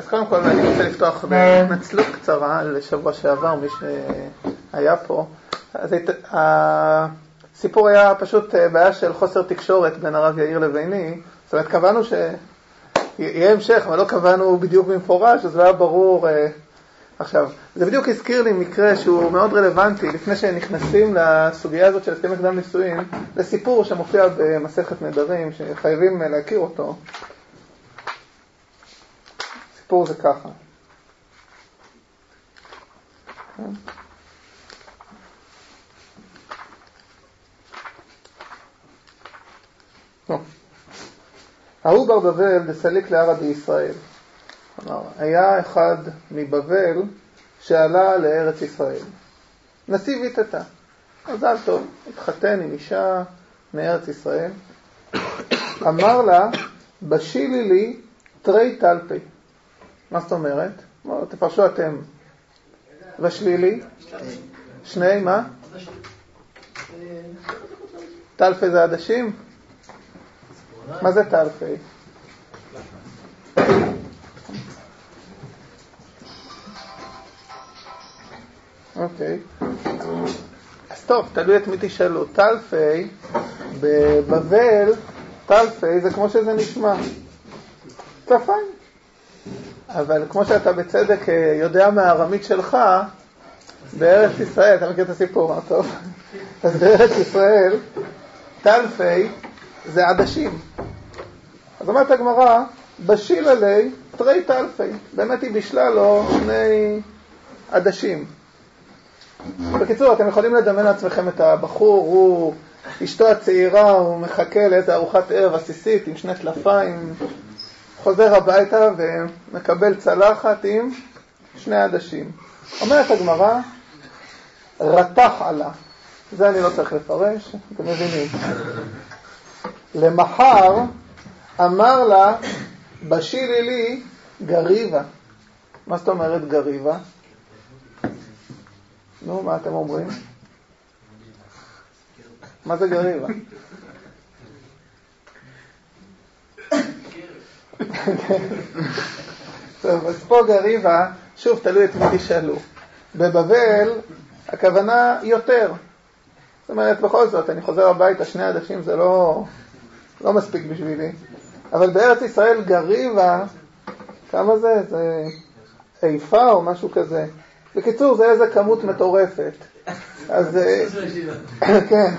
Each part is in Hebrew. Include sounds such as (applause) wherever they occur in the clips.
אז קודם כל אני רוצה לפתוח בהתנצלות קצרה לשבוע שעבר, מי שהיה פה. אז הסיפור היה פשוט בעיה של חוסר תקשורת בין הרב יאיר לביני. זאת אומרת, קבענו שיהיה המשך, אבל לא קבענו בדיוק במפורש, אז לא היה ברור. עכשיו, זה בדיוק הזכיר לי מקרה שהוא מאוד רלוונטי, לפני שנכנסים לסוגיה הזאת של הסכמי קדם נישואין, לסיפור שמופיע במסכת נדרים, שחייבים להכיר אותו. הסיפור זה ככה. ההוא בר בבל דסליק לערא בישראל. כלומר, היה אחד מבבל שעלה לארץ ישראל. נשיא ויטתה. מזל טוב, התחתן עם אישה מארץ ישראל. (coughs) אמר לה, בשילי לי תרי טלפי. מה זאת אומרת? תפרשו אתם. ושלילי? שני מה? טלפי זה עדשים? מה זה טלפי? אוקיי. אז טוב, תלוי את מי תשאלו. טלפי, בבבל, טלפי זה כמו שזה נשמע. טלפיים. אבל כמו שאתה בצדק אה, יודע מהארמית שלך, בארץ ישראל, אתה מכיר את הסיפור, מה טוב? (laughs) אז בארץ ישראל, טלפי זה עדשים. אז אומרת הגמרא, בשיל עלי תרי טלפי. באמת היא בישלה לו שני עדשים. בקיצור, אתם יכולים לדמיין לעצמכם את הבחור, הוא, אשתו הצעירה, הוא מחכה לאיזה ארוחת ערב עסיסית עם שני טלפיים, חוזר הביתה ומקבל צלחת עם שני עדשים. אומרת הגמרא, רתח עלה. זה אני לא צריך לפרש, אתם מבינים. למחר אמר לה, בשירי לי גריבה. מה זאת אומרת גריבה? נו, מה אתם אומרים? מה זה גריבה? (laughs) טוב, אז פה גריבה, שוב, תלוי את מי תשאלו. בבבל הכוונה יותר. זאת אומרת, בכל זאת, אני חוזר הביתה, שני עדשים זה לא, לא מספיק בשבילי. אבל בארץ ישראל גריבה, כמה זה? זה איפה או משהו כזה. בקיצור, זה איזה כמות מטורפת. אז, אה, (coughs) כן,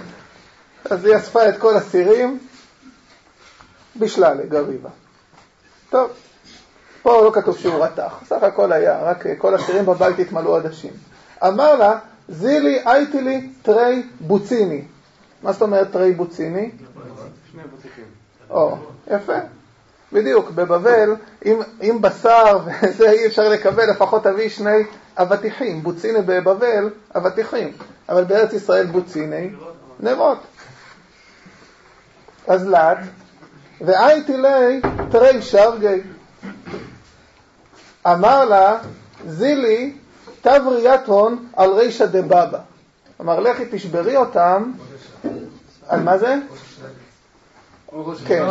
אז היא אספה את כל הסירים, בישלה לגריבה. טוב, פה לא כתוב שהוא רתח, סך הכל היה, רק אה, כל הסירים בבית התמלאו עדשים. אמר לה, זילי הייתי לי תרי בוציני. מה זאת אומרת תרי בוציני? שני בוציקים. או, יפה. בדיוק, בבבל, אם, אם בשר וזה אי אפשר לקבל, לפחות תביא שני אבטיחים. בוציני בבבל, אבטיחים. אבל בארץ ישראל בוציני, נרות. אז לת, והייתי לי תרי שרגי. אמר לה, זילי תבריית הון על רישא דבבא. אמר, לכי תשברי אותם, על מה זה? כן.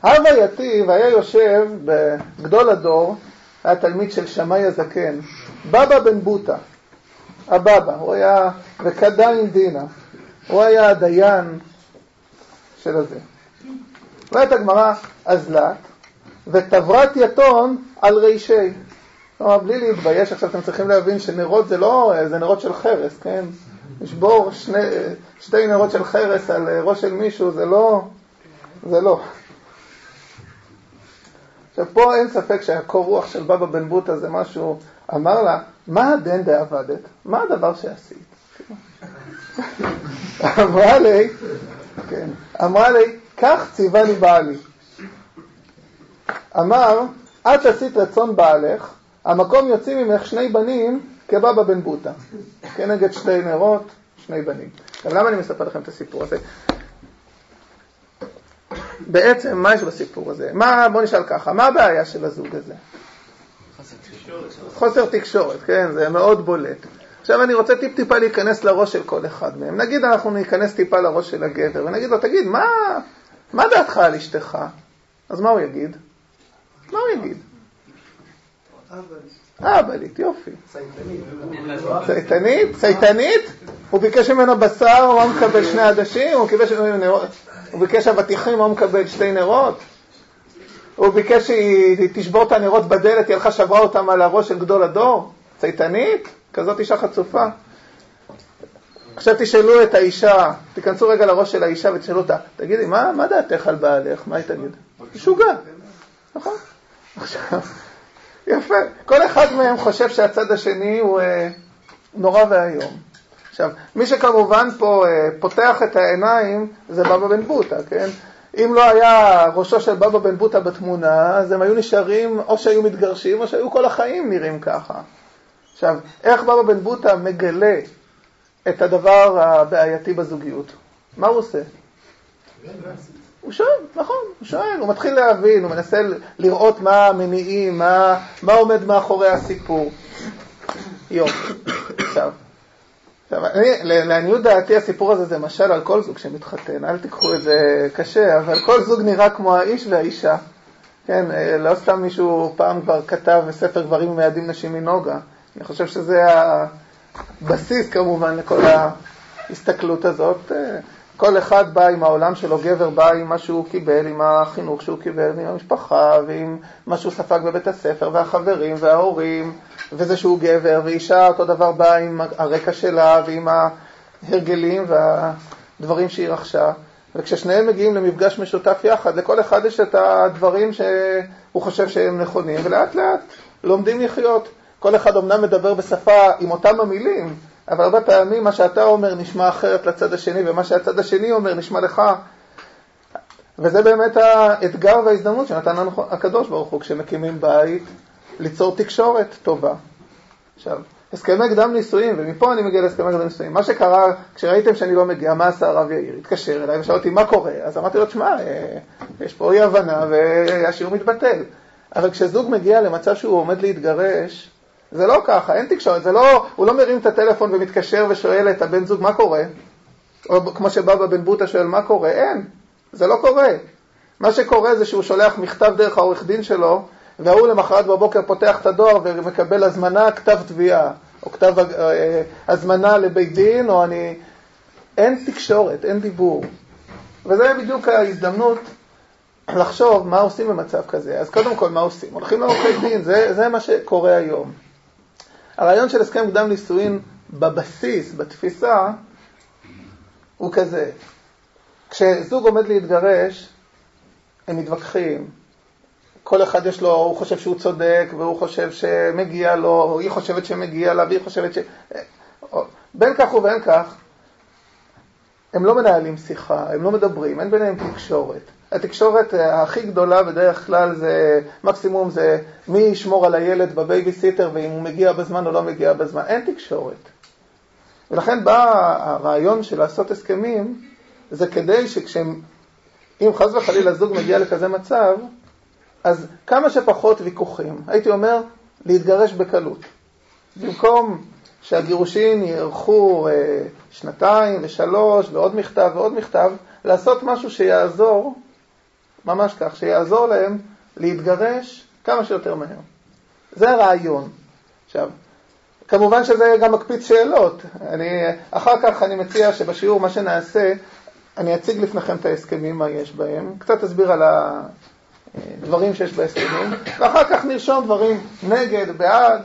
הווה יתיב היה יושב בגדול הדור, היה תלמיד של שמאי הזקן, בבא בן בוטה, הבבא, הוא היה, וקדיים דינה, הוא היה הדיין של הזה. אומרת הגמרא, אזלת, ותברת יתון על רישי. כלומר, בלי להתבייש, עכשיו אתם צריכים להבין שנרות זה לא, זה נרות של חרס, כן? לשבור שני, שתי נרות של חרס על ראש של מישהו, זה לא, זה לא. עכשיו, פה אין ספק שהקור רוח של בבא בן בוטה זה משהו, אמר לה, מה הדן דעבדת? מה הדבר שעשית? (laughs) אמרה לי, כן, אמרה לי, כך ציווה לי בעלי. אמר, את עשית רצון בעלך, המקום יוצאים ממך שני בנים כבבא בן בוטה, כנגד שתי נרות, שני בנים. עכשיו, למה אני מספר לכם את הסיפור הזה? בעצם, מה יש בסיפור הזה? מה, בוא נשאל ככה, מה הבעיה של הזוג הזה? חוסר תקשורת, כן, זה מאוד בולט. עכשיו אני רוצה טיפ-טיפה להיכנס לראש של כל אחד מהם. נגיד אנחנו ניכנס טיפה לראש של הגבר, ונגיד לו, תגיד, מה, מה דעתך על אשתך? אז מה הוא יגיד? מה הוא יגיד? אבלית, יופי. צייתנית? צייתנית? הוא ביקש ממנו בשר, הוא מקבל שני עדשים? הוא ביקש אבטיחים, הוא מקבל שתי נרות? הוא ביקש שהיא תשבור את הנרות בדלת, היא הלכה שברה אותם על הראש של גדול הדור? צייתנית? כזאת אישה חצופה. עכשיו תשאלו את האישה, תיכנסו רגע לראש של האישה ותשאלו אותה, תגידי, מה, מה דעתך על בעלך? מה היא תגיד? משוגע, נכון? עכשיו, יפה. כל אחד מהם חושב שהצד השני הוא אה, נורא ואיום. עכשיו, מי שכמובן פה אה, פותח את העיניים זה בבא בן בוטה, כן? אם לא היה ראשו של בבא בן בוטה בתמונה, אז הם היו נשארים, או שהיו מתגרשים, או שהיו כל החיים נראים ככה. עכשיו, איך בבא בן בוטה מגלה את הדבר הבעייתי בזוגיות? מה הוא עושה? הוא שואל, נכון, הוא שואל, הוא מתחיל להבין, הוא מנסה לראות מה המניעים, מה, מה עומד מאחורי הסיפור. יופי. עכשיו, לעניות דעתי הסיפור הזה זה משל על כל זוג שמתחתן, אל תיקחו את זה קשה, אבל כל זוג נראה כמו האיש והאישה. כן, אה, לא סתם מישהו פעם כבר כתב בספר גברים ומיידים נשים מנוגה. אני חושב שזה הבסיס כמובן לכל ההסתכלות הזאת. אה, כל אחד בא עם העולם שלו, גבר בא עם מה שהוא קיבל, עם החינוך שהוא קיבל, עם המשפחה, ועם מה שהוא ספג בבית הספר, והחברים, וההורים, וזה שהוא גבר, ואישה אותו דבר באה עם הרקע שלה, ועם ההרגלים והדברים שהיא רכשה. וכששניהם מגיעים למפגש משותף יחד, לכל אחד יש את הדברים שהוא חושב שהם נכונים, ולאט לאט לומדים לחיות. כל אחד אמנם מדבר בשפה עם אותם המילים, אבל הרבה פעמים מה שאתה אומר נשמע אחרת לצד השני, ומה שהצד השני אומר נשמע לך. וזה באמת האתגר וההזדמנות שנתן לנו הקדוש ברוך הוא כשמקימים בית, ליצור תקשורת טובה. עכשיו, הסכמי קדם נישואים, ומפה אני מגיע להסכמי קדם נישואים. מה שקרה, כשראיתם שאני לא מגיע, מה עשה הרב יאיר? התקשר אליי ושאל אותי מה קורה, אז אמרתי לו, תשמע, אה, יש פה אי הבנה והשיעור מתבטל. אבל כשזוג מגיע למצב שהוא עומד להתגרש, זה לא ככה, אין תקשורת, זה לא, הוא לא מרים את הטלפון ומתקשר ושואל את הבן זוג מה קורה, או כמו שבבא בן בוטה שואל מה קורה, אין, זה לא קורה. מה שקורה זה שהוא שולח מכתב דרך העורך דין שלו, והוא למחרת בבוקר פותח את הדואר ומקבל הזמנה, כתב תביעה, או כתב אה, הזמנה לבית דין, או אני... אין תקשורת, אין דיבור. וזה בדיוק ההזדמנות לחשוב מה עושים במצב כזה. אז קודם כל, מה עושים? הולכים לעורכי דין, זה, זה מה שקורה היום. הרעיון של הסכם קדם נישואין בבסיס, בתפיסה, הוא כזה. כשזוג עומד להתגרש, הם מתווכחים. כל אחד יש לו, הוא חושב שהוא צודק, והוא חושב שמגיע לו, או היא חושבת שמגיע לה, והיא חושבת ש... בין כך ובין כך, הם לא מנהלים שיחה, הם לא מדברים, אין ביניהם תקשורת. התקשורת אה, הכי גדולה בדרך כלל זה, מקסימום זה מי ישמור על הילד בבייביסיטר ואם הוא מגיע בזמן או לא מגיע בזמן, אין תקשורת. ולכן בא הרעיון של לעשות הסכמים, זה כדי שכשהם, אם חס וחלילה זוג מגיע לכזה מצב, אז כמה שפחות ויכוחים. הייתי אומר, להתגרש בקלות. במקום שהגירושין יארכו אה, שנתיים ושלוש ועוד מכתב ועוד מכתב, לעשות משהו שיעזור ממש כך, שיעזור להם להתגרש כמה שיותר מהר. זה הרעיון. עכשיו, כמובן שזה גם מקפיץ שאלות. אני, אחר כך אני מציע שבשיעור מה שנעשה, אני אציג לפניכם את ההסכמים, מה יש בהם, קצת אסביר על הדברים שיש בהסכמים, ואחר כך נרשום דברים נגד, בעד,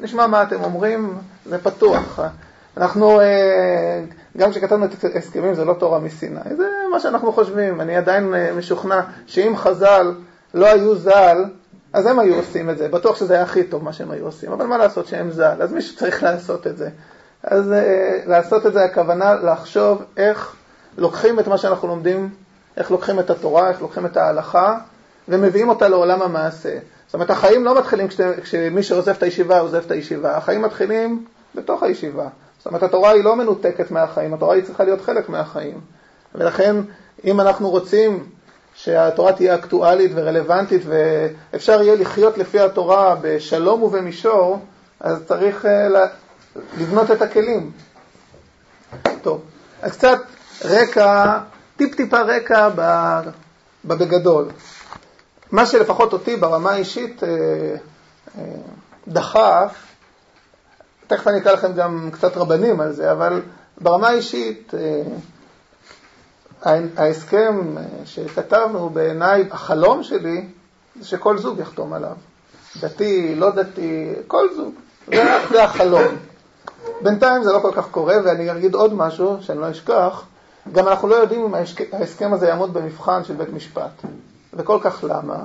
נשמע מה אתם אומרים, זה פתוח. אנחנו, אה, גם כשכתבנו את ההסכמים זה לא תורה מסיני, זה מה שאנחנו חושבים. אני עדיין אה, משוכנע שאם חז"ל לא היו ז"ל, אז הם היו עושים את זה. בטוח שזה היה הכי טוב מה שהם היו עושים, אבל מה לעשות שהם ז"ל, אז מישהו צריך לעשות את זה. אז אה, לעשות את זה הכוונה לחשוב איך לוקחים את מה שאנחנו לומדים, איך לוקחים את התורה, איך לוקחים את ההלכה, ומביאים אותה לעולם המעשה. זאת אומרת, החיים לא מתחילים כשמי שעוזב את הישיבה עוזב את הישיבה, החיים מתחילים בתוך הישיבה. זאת אומרת, התורה היא לא מנותקת מהחיים, התורה היא צריכה להיות חלק מהחיים. ולכן, אם אנחנו רוצים שהתורה תהיה אקטואלית ורלוונטית ואפשר יהיה לחיות לפי התורה בשלום ובמישור, אז צריך אה, לבנות את הכלים. טוב, אז קצת רקע, טיפ-טיפה רקע בגדול. מה שלפחות אותי ברמה האישית אה, דחף, תכף אני אקרא לכם גם קצת רבנים על זה, אבל ברמה האישית, ההסכם שכתבנו, בעיניי, החלום שלי, זה שכל זוג יחתום עליו. דתי, לא דתי, כל זוג. זה, זה החלום. בינתיים זה לא כל כך קורה, ואני אגיד עוד משהו, שאני לא אשכח, גם אנחנו לא יודעים אם ההסכם הזה יעמוד במבחן של בית משפט. וכל כך למה?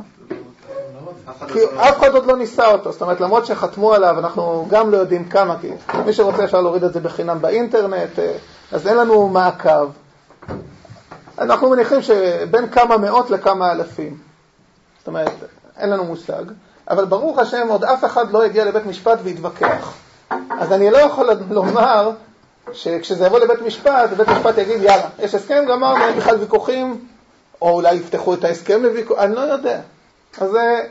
כי אף אחד עוד לא ניסה אותו, זאת אומרת, למרות שחתמו עליו, אנחנו גם לא יודעים כמה, כי מי שרוצה אפשר להוריד את זה בחינם באינטרנט, אה, אז אין לנו מעקב. אנחנו מניחים שבין כמה מאות לכמה אלפים. זאת אומרת, אין לנו מושג, אבל ברוך השם עוד אף אחד לא הגיע לבית משפט והתווכח. אז אני לא יכול לומר שכשזה יבוא לבית משפט, בית משפט יגיד, יאללה, יש הסכם, גמרנו, אין בכלל ויכוחים, או אולי יפתחו את ההסכם לוויכוח, אני לא יודע. אז זה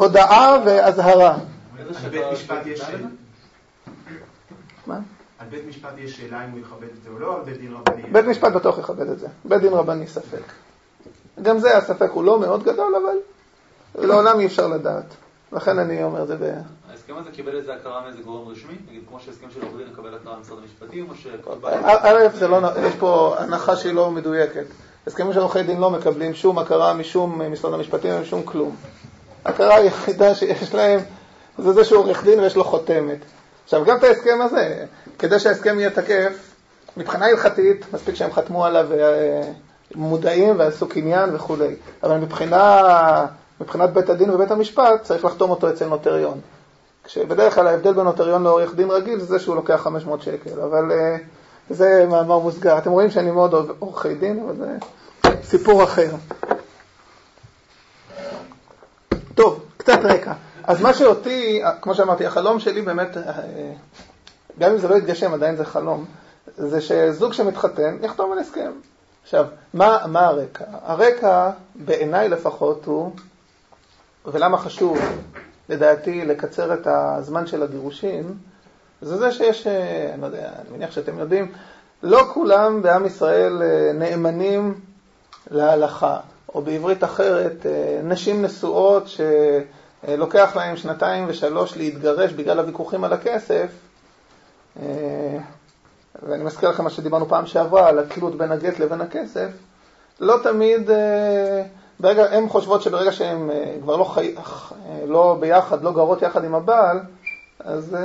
הודעה ואזהרה. על בית משפט יש שאלה? מה? על בית משפט יש שאלה אם הוא יכבד את זה או לא, על בית דין רבני? בית משפט בטוח יכבד את זה. בית דין רבני ספק. גם זה הספק הוא לא מאוד גדול, אבל לעולם אי אפשר לדעת. לכן אני אומר את זה ב... ההסכם הזה קיבל איזה הכרה מאיזה גורם רשמי? נגיד כמו שהסכם של עורך דין לקבל הכרה ממשרד המשפטים, או ש... א', זה לא, יש פה הנחה שהיא לא מדויקת. הסכמים של עורכי דין לא מקבלים שום הכרה משום משרד המשפטים ומשום כלום. ההכרה היחידה שיש להם זה זה שהוא עורך דין ויש לו חותמת. עכשיו, גם את ההסכם הזה, כדי שההסכם יהיה תקף, מבחינה הלכתית, מספיק שהם חתמו עליו מודעים ועשו קניין וכולי. אבל מבחינה, מבחינת בית הדין ובית המשפט, צריך לחתום אותו אצל נוטריון. כשבדרך כלל ההבדל בין נוטריון לעורך דין רגיל זה זה שהוא לוקח 500 שקל, אבל uh, זה מאמר מוסגר. אתם רואים שאני מאוד עורכי דין, אבל זה סיפור אחר. טוב, קצת רקע. אז מה שאותי, כמו שאמרתי, החלום שלי באמת, אה, גם אם זה לא יתגשם, עדיין זה חלום, זה שזוג שמתחתן יחתום על הסכם. עכשיו, מה, מה הרקע? הרקע, בעיניי לפחות, הוא, ולמה חשוב, לדעתי, לקצר את הזמן של הגירושין, זה זה שיש, אה, אני לא יודע, אני מניח שאתם יודעים, לא כולם בעם ישראל אה, נאמנים להלכה, או בעברית אחרת, אה, נשים נשואות שלוקח להם שנתיים ושלוש להתגרש בגלל הוויכוחים על הכסף, ואני מזכיר לכם מה שדיברנו פעם שעברה, על התלות בין הגט לבין הכסף, לא תמיד, אה, ברגע, הן חושבות שברגע שהן אה, כבר לא, חי, אה, לא ביחד, לא גרות יחד עם הבעל, אז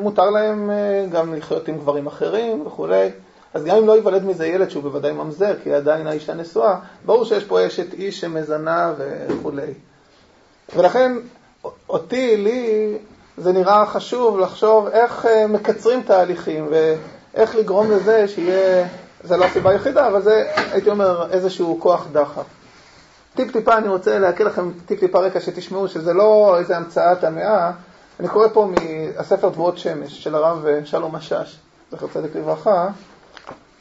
מותר להן גם לחיות עם גברים אחרים וכולי. אז גם אם לא ייוולד מזה ילד שהוא בוודאי ממזר, כי עדיין האישה נשואה, ברור שיש פה אשת איש שמזנה וכולי. ולכן, אותי, לי, זה נראה חשוב לחשוב איך מקצרים תהליכים, איך לגרום לזה שיהיה, זה לא הסיבה היחידה, אבל זה, הייתי אומר, איזשהו כוח דחף. טיפ-טיפה אני רוצה להקריא לכם טיפ-טיפה רקע שתשמעו שזה לא איזה המצאת המאה. אני קורא פה מהספר תבואות שמש של הרב שלום משאש, זכר צדק לברכה,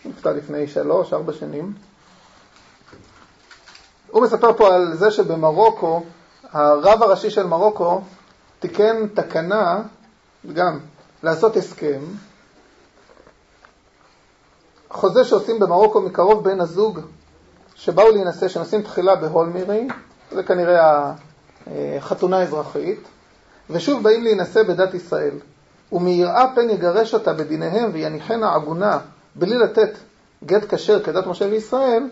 נפטר לפני שלוש, ארבע שנים. הוא מספר פה על זה שבמרוקו, הרב הראשי של מרוקו תיקן תקנה, גם, לעשות הסכם, חוזה שעושים במרוקו מקרוב בין הזוג שבאו להינשא, שנושאים תחילה בהולמירי, זה כנראה החתונה האזרחית, ושוב באים להינשא בדת ישראל. ומיראה פן יגרש אותה בדיניהם ויניחנה עגונה בלי לתת גט כשר כדת משה וישראל,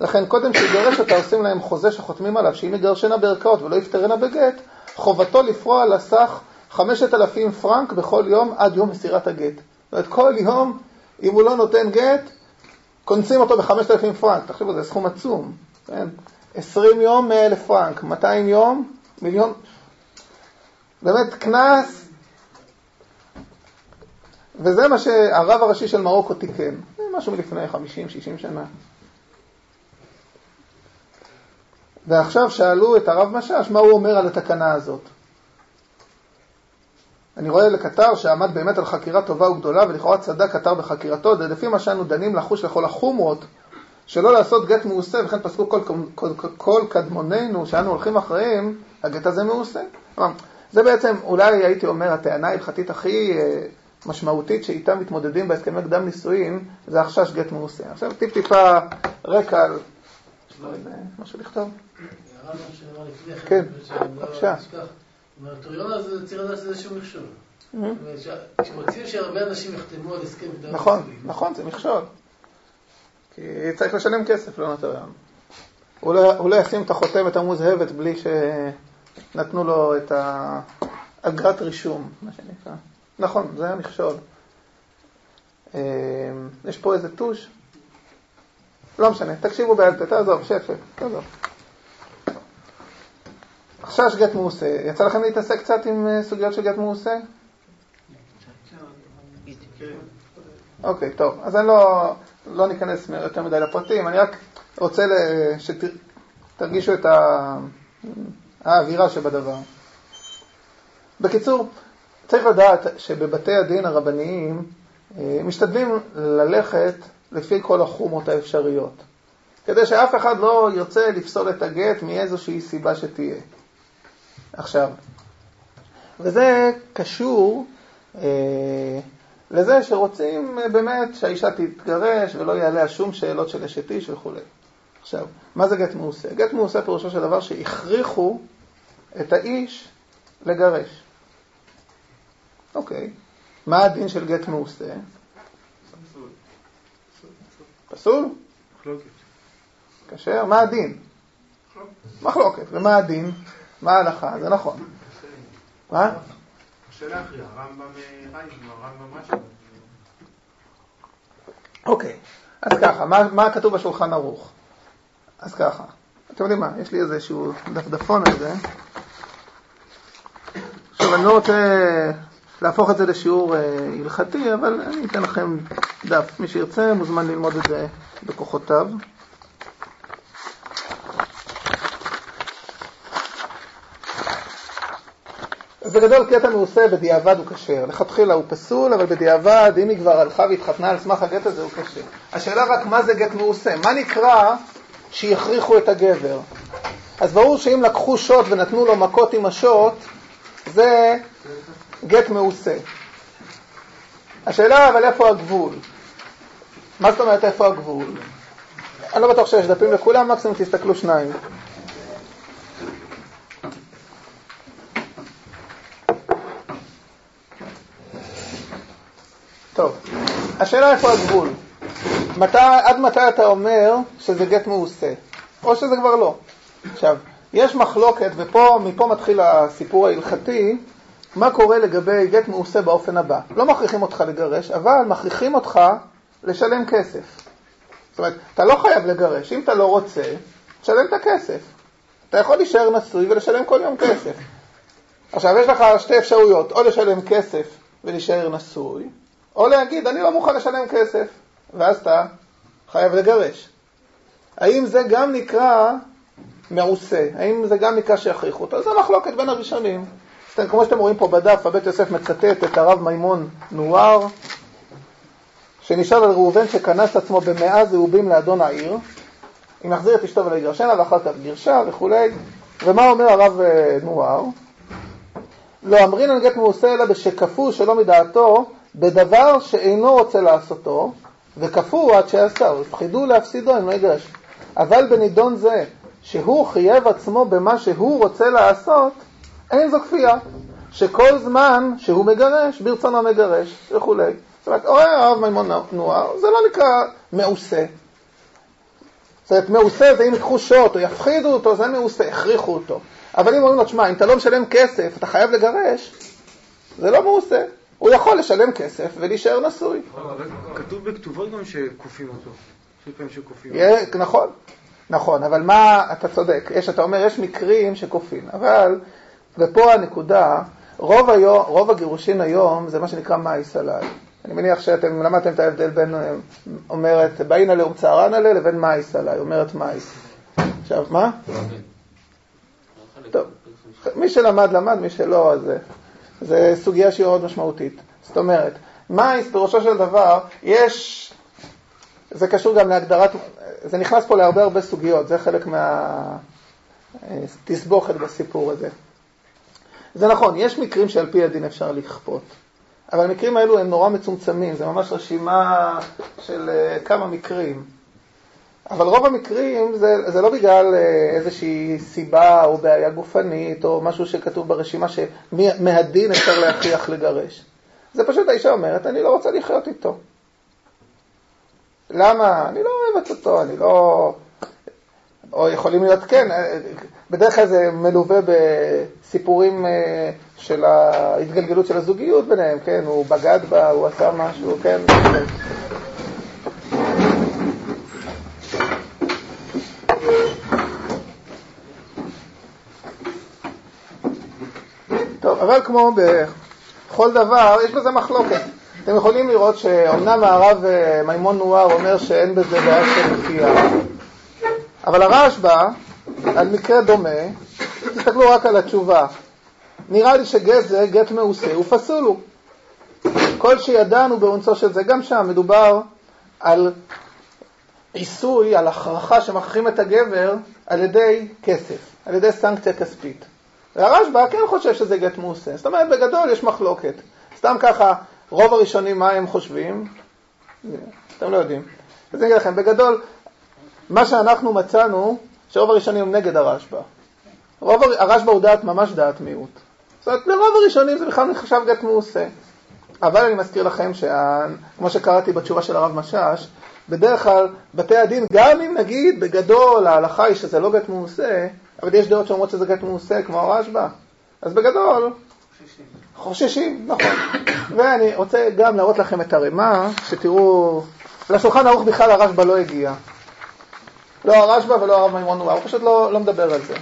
לכן קודם שיגרש אותה עושים להם חוזה שחותמים עליו, שאם יגרשנה בערכאות ולא יפטרנה בגט, חובתו לפרוע לסך חמשת אלפים פרנק בכל יום עד יום מסירת הגט. זאת אומרת, כל יום אם הוא לא נותן גט, קונסים אותו ב-5,000 פרנק. תחשבו, זה סכום עצום. כן? 20 יום 1,000 פרנק, 200 יום, מיליון. באמת קנס, וזה מה שהרב הראשי של מרוקו תיקן. משהו מלפני 50-60 שנה. ועכשיו שאלו את הרב משאש מה הוא אומר על התקנה הזאת. אני רואה לקטר שעמד באמת על חקירה טובה וגדולה, ולכאורה צדק קטר בחקירתו, לפי מה שאנו דנים לחוש לכל החומרות, שלא לעשות גט מעושה, וכן פסקו כל, כל, כל, כל קדמוננו שאנו הולכים אחריהם, הגט הזה מעושה. זה בעצם, אולי הייתי אומר, הטענה ההלכתית הכי אה, משמעותית שאיתה מתמודדים בהסכמי קדם נישואין, זה החשש גט מעושה. עכשיו טיפ-טיפה רקע על... לא משהו לכתוב. כן, בבקשה. נוטריון הזה צריך לדעת שזה איזשהו מכשול. כשרוצים שהרבה אנשים יחתמו על הסכם נכון, נכון, זה מכשול. כי צריך לשלם כסף לנוטריון. הוא לא, הוא לא ישים את החותמת המוזהבת בלי שנתנו לו את אגרת רישום, מה שנקרא. נכון, זה היה מכשול. אה, יש פה איזה טוש? לא משנה, תקשיבו בעל פה, תעזוב, שב, תעזוב. חשש גט מעושה, יצא לכם להתעסק קצת עם אה, סוגיות של גט מעושה? אוקיי, טוב, אז אני לא, לא ניכנס יותר מדי לפרטים, אני רק רוצה שתרגישו את האווירה שבדבר. בקיצור, צריך לדעת שבבתי הדין הרבניים אה, משתדלים ללכת לפי כל החומות האפשריות, כדי שאף אחד לא ירצה לפסול את הגט מאיזושהי סיבה שתהיה. עכשיו, וזה קשור אה, לזה שרוצים אה, באמת שהאישה תתגרש ולא יעליה שום שאלות של אשת איש וכולי. עכשיו, מה זה גט מעושה? גט מעושה פירושו של דבר שהכריחו את האיש לגרש. אוקיי, מה הדין של גט מעושה? פסול? כשר? מה הדין? מחלוקת. ומה הדין? מה ההלכה? זה נכון. מה? קשה להכריע, הרמב"ם אה. אוקיי, אז ככה, מה כתוב בשולחן ערוך? אז ככה, אתם יודעים מה, יש לי איזשהו דפדפון על זה. עכשיו, אני לא רוצה להפוך את זה לשיעור אה, הלכתי, אבל אני אתן לכם דף. מי שירצה מוזמן ללמוד את זה בכוחותיו. אז בגדול קטע מעושה בדיעבד הוא כשר. לכתחילה הוא פסול, אבל בדיעבד, אם היא כבר הלכה והתחתנה על סמך הגט הזה, הוא כשר. השאלה רק מה זה גט מעושה. מה נקרא שיכריחו את הגבר? אז ברור שאם לקחו שוט ונתנו לו מכות עם השוט, זה גט מעושה. השאלה אבל איפה הגבול? מה זאת אומרת איפה הגבול? אני לא בטוח שיש דפים לכולם, מקסימום תסתכלו שניים. טוב, השאלה איפה הגבול. מתי, עד מתי אתה אומר שזה גט מעושה, או שזה כבר לא. עכשיו, יש מחלוקת, ופה, מתחיל הסיפור ההלכתי, מה קורה לגבי גט מעושה באופן הבא. לא מכריחים אותך לגרש, אבל מכריחים אותך לשלם כסף. זאת אומרת, אתה לא חייב לגרש, אם אתה לא רוצה, תשלם את הכסף. אתה יכול להישאר נשוי ולשלם כל יום כסף. עכשיו, יש לך שתי אפשרויות, או לשלם כסף ולהישאר נשוי, או להגיד, אני לא מוכן לשלם כסף, ואז אתה חייב לגרש. האם זה גם נקרא מעושה? האם זה גם נקרא שיכריחו אותו? זה מחלוקת בין הראשונים. כמו שאתם רואים פה בדף, הבית יוסף מצטט את הרב מימון נואר, שנשאל על ראובן שכנס עצמו במאה זהובים לאדון העיר, אם יחזיר את אשתו ולגרשנה ואחר כך גירשה וכולי, ומה אומר הרב אה, נואר? לא אמרינן גט מעושה אלא בשכפו שלא מדעתו בדבר שאינו רוצה לעשותו, וכפו עד שעשהו, הפחידו להפסידו אם לא יגרש. אבל בנידון זה, שהוא חייב עצמו במה שהוא רוצה לעשות, אין זו כפייה. שכל זמן שהוא מגרש, ברצונו מגרש וכולי. זאת אומרת, אוהב הרב מימון נוער, זה לא נקרא מעושה. זאת אומרת, מעושה זה אם ייקחו שוט או יפחידו אותו, זה מעושה, הכריחו אותו. אבל אם אומרים לו, תשמע, אם אתה לא משלם כסף, אתה חייב לגרש, זה לא מעושה. הוא יכול לשלם כסף ולהישאר נשוי. כתוב בכתובות גם שכופים אותו. נכון, נכון, אבל מה, אתה צודק, יש, אתה אומר, יש מקרים שכופים, אבל, ופה הנקודה, רוב, היום, רוב הגירושין היום זה מה שנקרא מאיס עליי. אני מניח שאתם למדתם את ההבדל בין אה, אומרת באינא לאום צערנא לבין מאיס עליי, אומרת מאיס. עכשיו, מה? טוב, מי שלמד למד, מי שלא, אז זה סוגיה שהיא מאוד משמעותית. זאת אומרת, מאיס פירושו של דבר, יש, זה קשור גם להגדרת, זה נכנס פה להרבה הרבה סוגיות, זה חלק מהתסבוכת בסיפור הזה. זה נכון, יש מקרים שעל פי הדין אפשר לכפות, אבל המקרים האלו הם נורא מצומצמים, זה ממש רשימה של uh, כמה מקרים. אבל רוב המקרים זה, זה לא בגלל אה, איזושהי סיבה או בעיה גופנית או משהו שכתוב ברשימה שמהדין אפשר להכריח לגרש. זה פשוט האישה אומרת, אני לא רוצה לחיות איתו. למה? אני לא אוהבת אותו, אני לא... או יכולים להיות כן, אה, בדרך כלל זה מלווה בסיפורים אה, של ההתגלגלות של הזוגיות ביניהם, כן, הוא בגד בה, הוא עשה משהו, כן. טוב, אבל כמו בכל דבר, יש בזה מחלוקת. אתם יכולים לראות שאומנם הרב אה, מימון נואר אומר שאין בזה בעיה של כפייה, אבל הרשב"א, על מקרה דומה, תסתכלו רק על התשובה. נראה לי שגט זה גט מעושה, הוא פסול הוא. כל שידענו באונצו של זה, גם שם מדובר על עיסוי, על הכרחה שמכריחים את הגבר על ידי כסף, על ידי סנקציה כספית. והרשב"א כן חושב שזה גט מעושה. זאת אומרת, בגדול יש מחלוקת. סתם ככה, רוב הראשונים, מה הם חושבים? אתם לא יודעים. אז אני אגיד לכם, בגדול, מה שאנחנו מצאנו, שרוב הראשונים הם נגד הרשב"א. רוב הרשב"א הוא דעת, ממש דעת מיעוט. זאת אומרת, לרוב הראשונים זה בכלל נחשב גט מעושה. אבל אני מזכיר לכם, כמו שקראתי בתשובה של הרב משאש, בדרך כלל בתי הדין, גם אם נגיד בגדול ההלכה היא שזה לא גט מעושה, אבל יש דעות שאומרות שזה גט מעושה, כמו הרשב"א. אז בגדול, חוששים, נכון. (coughs) ואני רוצה גם להראות לכם את הרמה, שתראו, לשולחן ערוך בכלל הרשב"א לא הגיע. לא הרשב"א ולא הרב מימון הוא פשוט לא, לא מדבר על זה.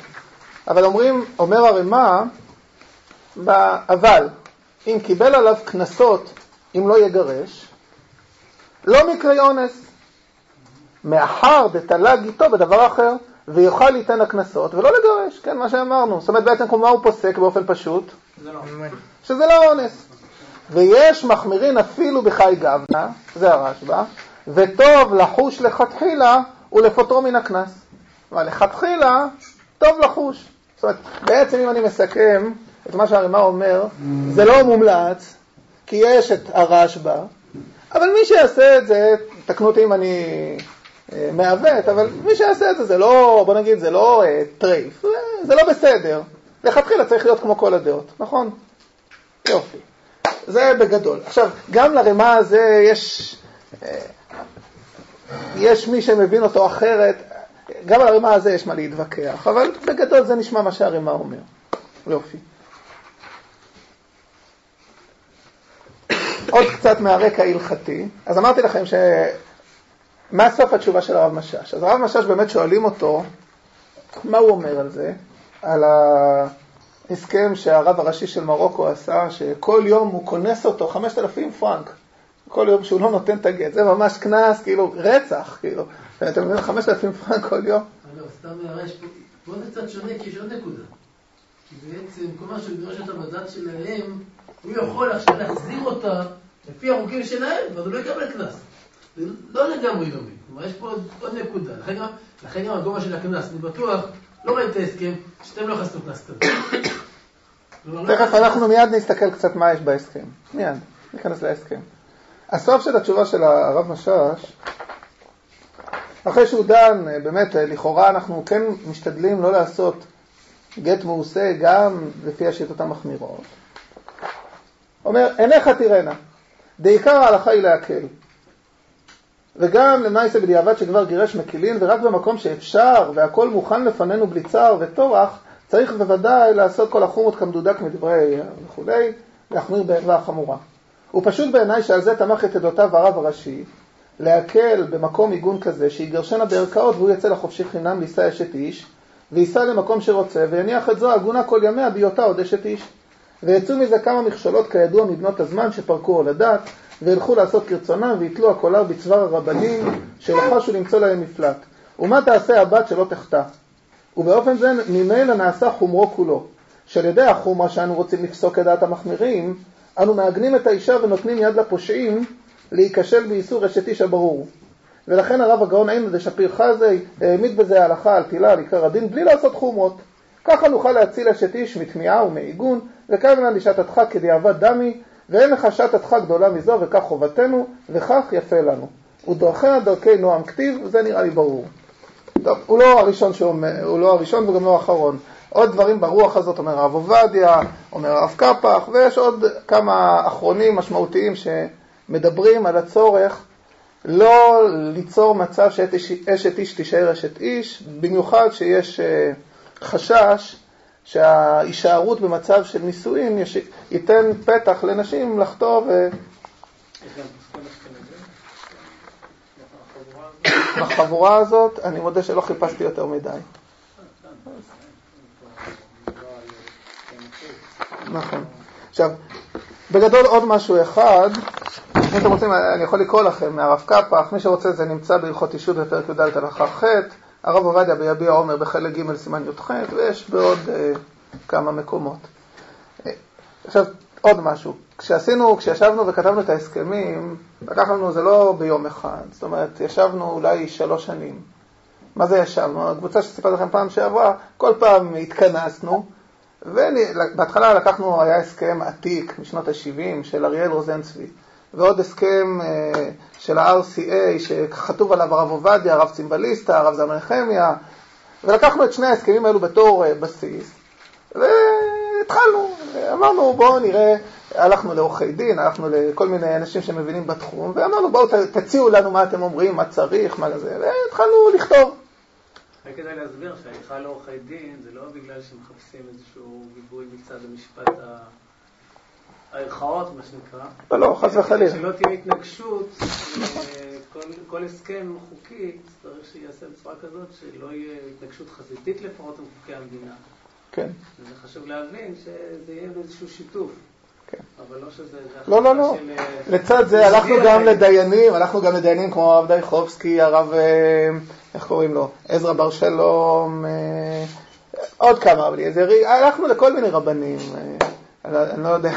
אבל אומרים, אומר הרמ"א, אבל אם קיבל עליו קנסות אם לא יגרש, לא מקרי אונס, מאחר דתלג איתו בדבר אחר, ויוכל ליתן הקנסות ולא לגרש, כן, מה שאמרנו. זאת אומרת, בעצם מה הוא פוסק באופן פשוט? לא. שזה לא אונס. ויש מחמירין אפילו בחי גבנה, זה הרשב"א, וטוב לחוש לכתחילה ולפוטרו מן הקנס. אבל לכתחילה, טוב לחוש. זאת אומרת, בעצם אם אני מסכם את מה שהרימה אומר, זה לא מומלץ, כי יש את הרשב"א, אבל מי שיעשה את זה, תקנו אותי אם אני אה, מעוות, אבל מי שיעשה את זה, זה לא, בוא נגיד, זה לא אה, טרייף, זה לא בסדר. לכתחילה צריך להיות כמו כל הדעות, נכון? יופי. זה בגדול. עכשיו, גם לרימה הזה יש, אה, יש מי שמבין אותו אחרת, גם על הרימה הזה יש מה להתווכח, אבל בגדול זה נשמע מה שהרימה אומר. יופי. עוד קצת מהרקע ההלכתי. אז אמרתי לכם ש... מה סוף התשובה של הרב משאש? אז הרב משאש באמת שואלים אותו, מה הוא אומר על זה? על ההסכם שהרב הראשי של מרוקו עשה, שכל יום הוא כונס אותו 5,000 פרנק. כל יום שהוא לא נותן את הגט, זה ממש קנס, כאילו, רצח, כאילו. אתם מבינים, 5,000 פרנק כל יום. אגב, סתם הערה, יש פה, זה קצת שונה, כי יש עוד נקודה. כי בעצם כל מה שהוא דורש אותה בדת שלהם, הוא יכול עכשיו להחזיר אותה לפי החוקים שלהם, ואז הוא לא יקבל קנס. זה לא לגמרי דומה. כלומר, יש פה עוד, עוד נקודה. לכן גם, לכן גם הגובה של הקנס, אני בטוח, לא ראיתי את ההסכם, שאתם לא חסתו קנס כזה. תכף אנחנו מיד נסתכל קצת מה יש בהסכם. מיד, ניכנס להסכם. הסוף של התשובה של הרב משאש, אחרי שהוא דן, באמת, לכאורה אנחנו כן משתדלים לא לעשות גט מעושה גם לפי השיטות המחמירות. אומר, עיניך תראנה, בעיקר ההלכה היא להקל. וגם למעשה בדיעבד שכבר גירש מקילין, ורק במקום שאפשר והכל מוכן לפנינו בלי צער וטורח, צריך בוודאי לעשות כל החומות כמדודק מדברי וכולי, להחמיר בערווה החמורה. הוא פשוט בעיניי שעל זה תמך את עדותיו הרב הראשי, להקל במקום עיגון כזה, שיגרשנה בערכאות והוא יצא לחופשי חינם לישא אשת איש, וייסע למקום שרוצה, ויניח את זו עגונה כל ימיה בהיותה עוד אשת איש. ויצאו מזה כמה מכשלות כידוע מבנות הזמן שפרקו עולדת, וילכו לעשות כרצונם, ויתלו הקולר בצוואר הרבנים, שלחשו למצוא להם מפלט. ומה תעשה הבת שלא תחטא? ובאופן זה ממילא נעשה חומרו כולו, שעל ידי החומרה שאנו רוצים לפסוק את דעת המחמירים, אנו מעגנים את האישה ונותנים יד לפושעים להיכשל באיסור אשת איש הברור. ולכן הרב הגאון עין דשפיר חזי העמיד בזה ההלכה על תילה על עיקר הדין בלי לעשות חומרות. ככה נוכל להציל אשת איש מתמיהה ומעיגון, וכאן לשעתתך כדיעבד דמי, ואין לך שעתתך גדולה מזו וכך חובתנו, וכך יפה לנו. הוא דרכיה דרכי נועם כתיב, וזה נראה לי ברור. טוב, הוא לא הראשון שאומר, הוא לא הראשון וגם לא האחרון. עוד דברים ברוח הזאת אומר הרב עובדיה, אומר הרב קפח, ויש עוד כמה אחרונים משמעותיים שמדברים על הצורך לא ליצור מצב שאשת איש תישאר אשת איש, במיוחד שיש אה, חשש שההישארות במצב של נישואין ייתן פתח לנשים לחטוא ו... (coughs) בחבורה הזאת, אני מודה שלא חיפשתי יותר מדי. נכון. עכשיו, בגדול עוד משהו אחד, אם אתם רוצים, אני יכול לקרוא לכם מהרב קפח, מי שרוצה זה נמצא בהלכות אישות בפרק י"ד הלכה ח', הרב עובדיה ביביע עומר בחלק ג' סימן י"ח, ויש בעוד אה, כמה מקומות. אה, עכשיו, עוד משהו, כשעשינו, כשישבנו וכתבנו את ההסכמים, לקח לנו, זה לא ביום אחד, זאת אומרת, ישבנו אולי שלוש שנים. מה זה ישבנו? הקבוצה שסיפרתי לכם פעם שעברה, כל פעם התכנסנו, ובהתחלה לקחנו, היה הסכם עתיק משנות ה-70 של אריאל רוזנצבי, ועוד הסכם אה, של ה-RCA שכתוב עליו הרב עובדיה, הרב צימבליסטה, הרב זלמן נחמיה, ולקחנו את שני ההסכמים האלו בתור אה, בסיס, והתחלנו, אמרנו בואו נראה, הלכנו לעורכי דין, הלכנו לכל מיני אנשים שמבינים בתחום, ואמרנו בואו תציעו לנו מה אתם אומרים, מה צריך, מה לזה, והתחלנו לכתוב. רק כדאי להסביר שההליכה לעורכי דין זה לא בגלל שמחפשים איזשהו גיבוי מצד המשפט הערכאות, מה שנקרא. לא, לא, חס וחלילה. שלא תהיה התנגשות, כל, כל הסכם חוקי צריך שייעשה בצורה כזאת שלא יהיה התנגשות חזיתית לפחות עם חוקי המדינה. כן. וזה חשוב להבין שזה יהיה באיזשהו שיתוף. אבל לא שזה... לא, לא, לא. אה, לצד זה הלכנו גם לדיינים, הלכנו גם לדיינים כמו הרב דייחובסקי, הרב, אה, איך קוראים לו? עזרא בר שלום, עוד כמה, אבל הלכנו לכל מיני רבנים, אני לא יודע,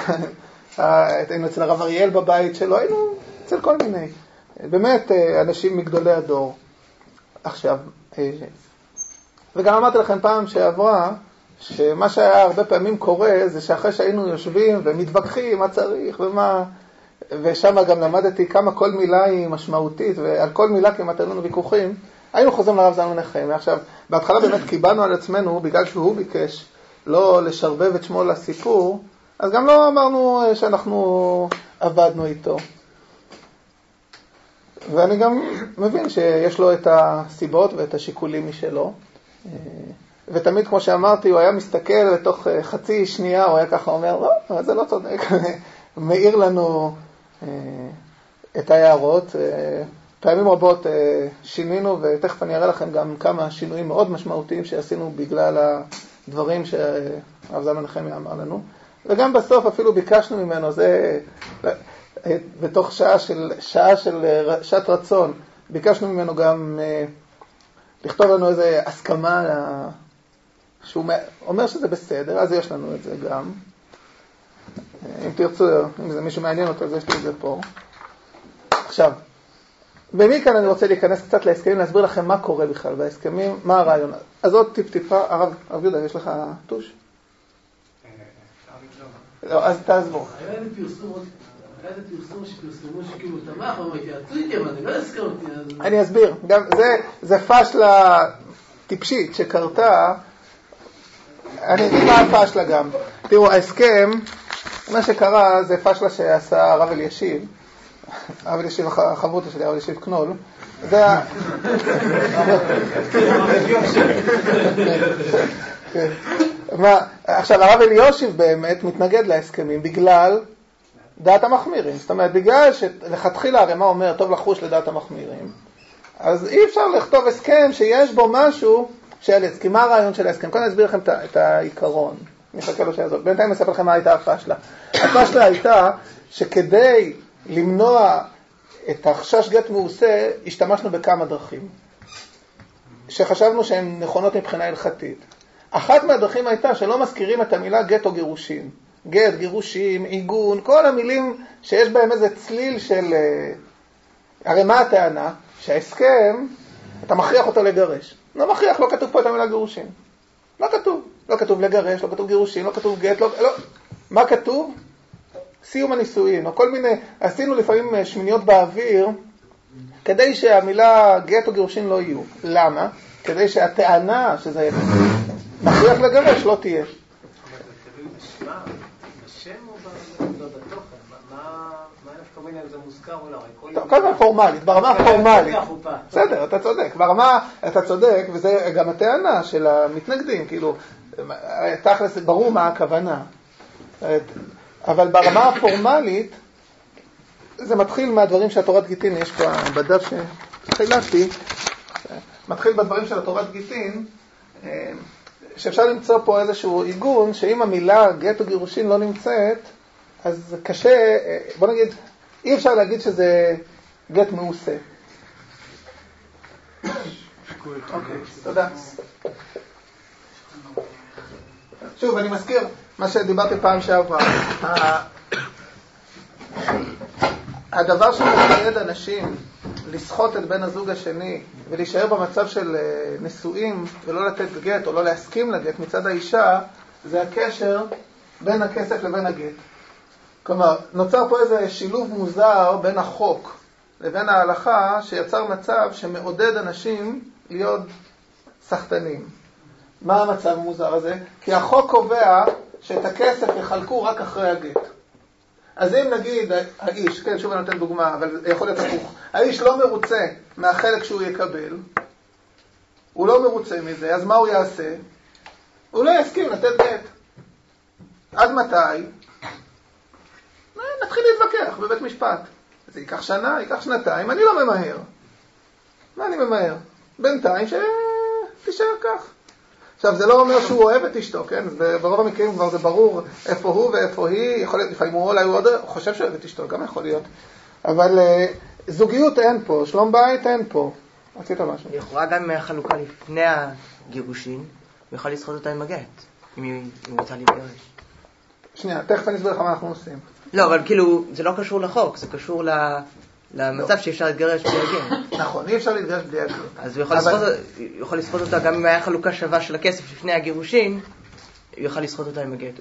(laughs) היינו אצל הרב אריאל בבית שלו, היינו אצל כל מיני, באמת אנשים מגדולי הדור. עכשיו, וגם אמרתי לכם פעם שעברה, שמה שהיה הרבה פעמים קורה זה שאחרי שהיינו יושבים ומתווכחים מה צריך ומה, ושם גם למדתי כמה כל מילה היא משמעותית, ועל כל מילה כמעט היו לנו ויכוחים, היינו חוזרים לרב זלמן נחמיה. עכשיו, בהתחלה באמת קיבלנו על עצמנו, בגלל שהוא ביקש לא לשרבב את שמו לסיפור, אז גם לא אמרנו שאנחנו עבדנו איתו. ואני גם מבין שיש לו את הסיבות ואת השיקולים משלו. ותמיד, כמו שאמרתי, הוא היה מסתכל לתוך חצי שנייה, הוא היה ככה אומר, לא, זה לא צודק, (laughs) מעיר לנו את ההערות. פעמים רבות שינינו, ותכף אני אראה לכם גם כמה שינויים מאוד משמעותיים שעשינו בגלל הדברים שהרב זלמן נחמיה אמר לנו. וגם בסוף אפילו ביקשנו ממנו, זה בתוך שעה של, שעה של שעת רצון, ביקשנו ממנו גם לכתוב לנו איזו הסכמה, שהוא אומר שזה בסדר, אז יש לנו את זה גם. אם תרצו, אם זה מישהו מעניין אותו, אז יש לי את זה פה. עכשיו, ומכאן אני רוצה להיכנס קצת להסכמים, להסביר לכם מה קורה בכלל בהסכמים, מה הרעיון. אז עוד טיפ-טיפה, הרב, הרב יהודה, יש לך טוש? לא, אז תעזבו. היה איזה פרסום שפרסמו שכאילו תמך, אבל התייעצו איתי, אבל אני לא הסכמתי. אני אסביר, זה, זה פשלה טיפשית שקרתה, אני אגיד מה הפשלה גם. תראו, ההסכם, מה שקרה זה פשלה שעשה הרב אלישיב, הרב אלישיב החברותא שלי, הרב אלישיב קנול, זה ה... מה, עכשיו, הרב אליושיב באמת מתנגד להסכמים בגלל דעת המחמירים. זאת אומרת, בגלל שלכתחילה מה אומר טוב לחוש לדעת המחמירים, אז אי אפשר לכתוב הסכם שיש בו משהו של הסכם. מה הרעיון של ההסכם? קודם אסביר לכם את העיקרון. אני אחכה לו שיעזור. בינתיים אספר לכם מה הייתה הפשלה. הפשלה הייתה שכדי למנוע את החשש גט מעושה, השתמשנו בכמה דרכים, שחשבנו שהן נכונות מבחינה הלכתית. אחת מהדרכים הייתה שלא מזכירים את המילה גט או גירושין. גט, גירושים, עיגון, כל המילים שיש בהם איזה צליל של... אה, הרי מה הטענה? שההסכם, אתה מכריח אותו לגרש. לא מכריח, לא כתוב פה את המילה גירושין. לא כתוב. לא כתוב לגרש, לא כתוב גירושין, לא כתוב גט, לא... לא. מה כתוב? סיום הנישואין, או כל מיני... עשינו לפעמים אה, שמיניות באוויר כדי שהמילה גט או גירושין לא יהיו. למה? כדי שהטענה שזה מכריח לגרש לא תהיה. קודם כל פורמלית, ברמה הפורמלית. בסדר, אתה צודק. ברמה, אתה צודק, וזה גם הטענה של המתנגדים, כאילו, תכלס ברור מה הכוונה. אבל ברמה הפורמלית, זה מתחיל מהדברים של התורת גיטין, יש פה בדף שחילקתי, מתחיל בדברים של התורת גיטין, שאפשר למצוא פה איזשהו עיגון, שאם המילה גט או גירושין לא נמצאת, אז קשה, בוא נגיד, אי אפשר להגיד שזה גט מעושה. אוקיי, תודה. שוב, אני מזכיר מה שדיברתי פעם שעברה. הדבר שמחייד אנשים לסחוט את בן הזוג השני ולהישאר במצב של אה, נשואים ולא לתת גט או לא להסכים לגט מצד האישה, זה הקשר בין הכסף לבין הגט. כלומר, נוצר פה איזה שילוב מוזר בין החוק לבין ההלכה שיצר מצב שמעודד אנשים להיות סחטנים. מה המצב המוזר הזה? כי החוק קובע שאת הכסף יחלקו רק אחרי הגט. אז אם נגיד האיש, כן, שוב אני נותן דוגמה, אבל יכול להיות הפוך, האיש לא מרוצה מהחלק שהוא יקבל, הוא לא מרוצה מזה, אז מה הוא יעשה? הוא לא יסכים לתת גט. עד מתי? נתחיל להתווכח בבית משפט. זה ייקח שנה, ייקח שנתיים, אני לא ממהר. מה אני ממהר? בינתיים שתישאר כך. עכשיו, זה לא אומר שהוא אוהב את אשתו, כן? ברוב המקרים כבר זה ברור איפה הוא ואיפה היא, יכול להיות, לפעמים הוא אולי הוא עוד חושב שהוא אוהב את אשתו, גם יכול להיות. אבל uh, זוגיות אין פה, שלום בית אין פה. רצית משהו? לכאורה גם מהחלוקה לפני הגירושין, הוא יכול לסחוט אותה עם הגט, אם היא רוצה להתגרש. שנייה, תכף אני אסביר לך מה אנחנו עושים. לא, אבל כאילו, זה לא קשור לחוק, זה קשור ל... למצב שאי אפשר להתגרש בלי הגט. נכון, אי אפשר להתגרש בלי הגט. אז הוא יכול לסחוט אותה גם אם היה חלוקה שווה של הכסף לפני הגירושין, הוא יוכל לסחוט אותה עם הגט.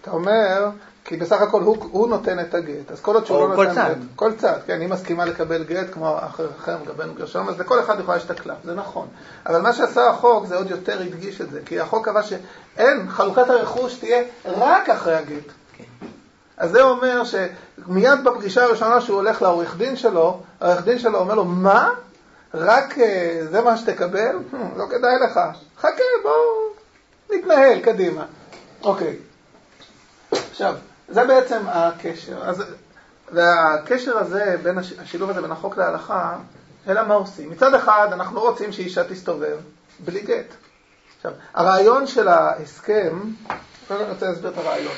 אתה אומר, כי בסך הכל הוא, הוא נותן את הגט, אז כל עוד שהוא לא נותן צד. גט, כל צד, כן, היא מסכימה לקבל גט כמו אחר אחר מקבל גרשום, אז לכל אחד יכולה הקלף, זה נכון. אבל מה שעשה החוק זה עוד יותר הדגיש את זה, כי החוק קבע שאין, חלוקת הרכוש תהיה רק אחרי הגט. אז זה אומר שמיד בפגישה הראשונה שהוא הולך לעורך דין שלו, העורך דין שלו אומר לו, מה? רק אה, זה מה שתקבל? לא כדאי לך. חכה, בואו נתנהל קדימה. אוקיי. עכשיו, זה בעצם הקשר. אז, והקשר הזה, בין השילוב הזה בין החוק להלכה, אלא מה עושים? מצד אחד, אנחנו רוצים שאישה תסתובב בלי גט. עכשיו, הרעיון של ההסכם, אני רוצה להסביר את הרעיון.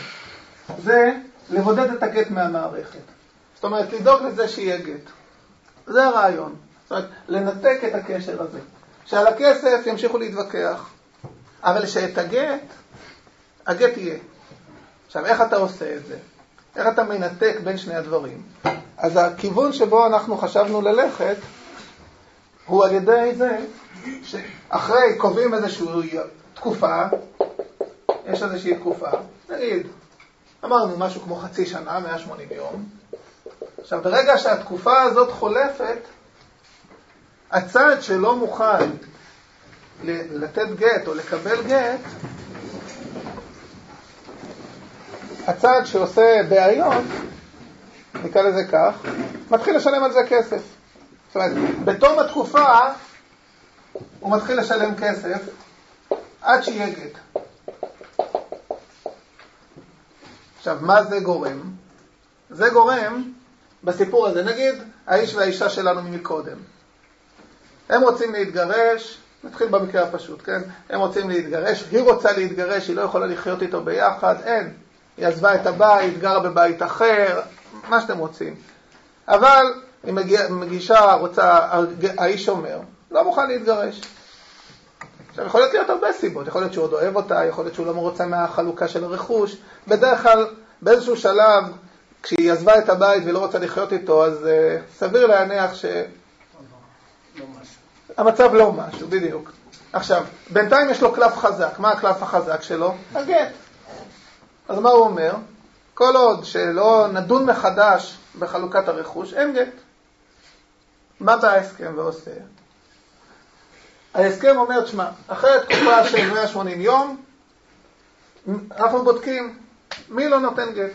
זה לבודד את הגט מהמערכת. זאת אומרת, לדאוג לזה שיהיה גט. זה הרעיון. זאת אומרת, לנתק את הקשר הזה. שעל הכסף ימשיכו להתווכח, אבל שאת הגט, הגט יהיה. עכשיו, איך אתה עושה את זה? איך אתה מנתק בין שני הדברים? אז הכיוון שבו אנחנו חשבנו ללכת, הוא על ידי זה שאחרי קובעים איזושהי תקופה, יש איזושהי תקופה, נגיד אמרנו משהו כמו חצי שנה, 180 יום. עכשיו, ברגע שהתקופה הזאת חולפת, הצד שלא מוכן לתת גט או לקבל גט, הצד שעושה בעיות, נקרא לזה כך, מתחיל לשלם על זה כסף. זאת אומרת, בתום התקופה הוא מתחיל לשלם כסף עד שיהיה גט. עכשיו, מה זה גורם? זה גורם בסיפור הזה. נגיד, האיש והאישה שלנו מקודם. הם רוצים להתגרש, נתחיל במקרה הפשוט, כן? הם רוצים להתגרש, היא רוצה להתגרש, היא לא יכולה לחיות איתו ביחד, אין. היא עזבה את הבית, גרה בבית אחר, מה שאתם רוצים. אבל היא מגישה, רוצה, האיש אומר, לא מוכן להתגרש. עכשיו, יכול להיות הרבה סיבות, יכול להיות שהוא עוד אוהב אותה, יכול להיות שהוא לא מרוצה מהחלוקה של הרכוש. בדרך כלל, באיזשהו שלב, כשהיא עזבה את הבית ולא רוצה לחיות איתו, אז uh, סביר להניח ש... לא המצב לא משהו, בדיוק. עכשיו, בינתיים יש לו קלף חזק. מה הקלף החזק שלו? הגט. אז מה הוא אומר? כל עוד שלא נדון מחדש בחלוקת הרכוש, אין גט. מה בא ההסכם ועושה? ההסכם אומר, תשמע, אחרי תקופה של 180 יום, אנחנו בודקים מי לא נותן גט,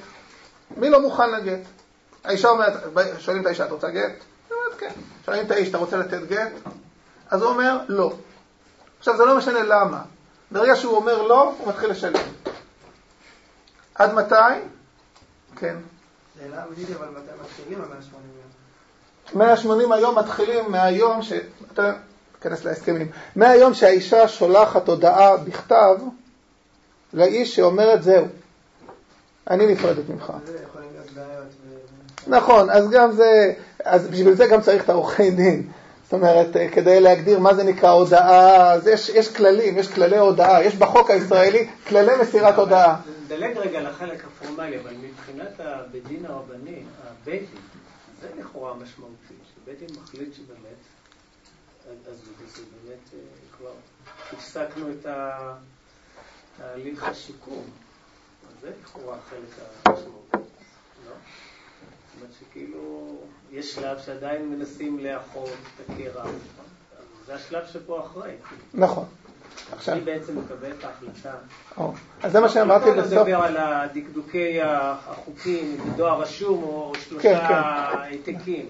מי לא מוכן לגט. האישה אומרת, שואלים את האישה, את רוצה גט? היא אומרת, כן. שואלים את האיש, אתה רוצה לתת גט? אז הוא אומר, לא. עכשיו, זה לא משנה למה. ברגע שהוא אומר לא, הוא מתחיל לשלם. עד מתי? כן. שאלה אמיתית, אבל מתי מתחילים ה-180 יום? 180 היום מתחילים מהיום ש... אתה תיכנס להסכמים. מהיום שהאישה שולחת הודעה בכתב לאיש שאומרת זהו, אני נפרדת ממך. נכון, אז גם זה, אז בשביל זה גם צריך את העורכי דין. זאת אומרת, כדי להגדיר מה זה נקרא הודעה, אז יש, יש כללים, יש כללי הודעה, יש בחוק הישראלי כללי מסירת הודעה. נדלג רגע לחלק הפורמלי, אבל מבחינת הבית דין הרבני, הבית דין, זה לכאורה משמעותי, שבית דין מחליט שבאמת, אז זה באמת אה, כבר הפסקנו את תהליך השיקום, זה לכאורה החלק המשמעותי, לא? זאת אומרת שכאילו, יש שלב שעדיין מנסים לאחות את הקרע, נכון? זה השלב שפה אחרי. נכון. עכשיו... היא בעצם מקבלת את ההחלטה. אז זה מה שאמרתי בסוף. לא נדבר על הדקדוקי החוקים, דואר רשום או שלושה כן, כן. העתקים.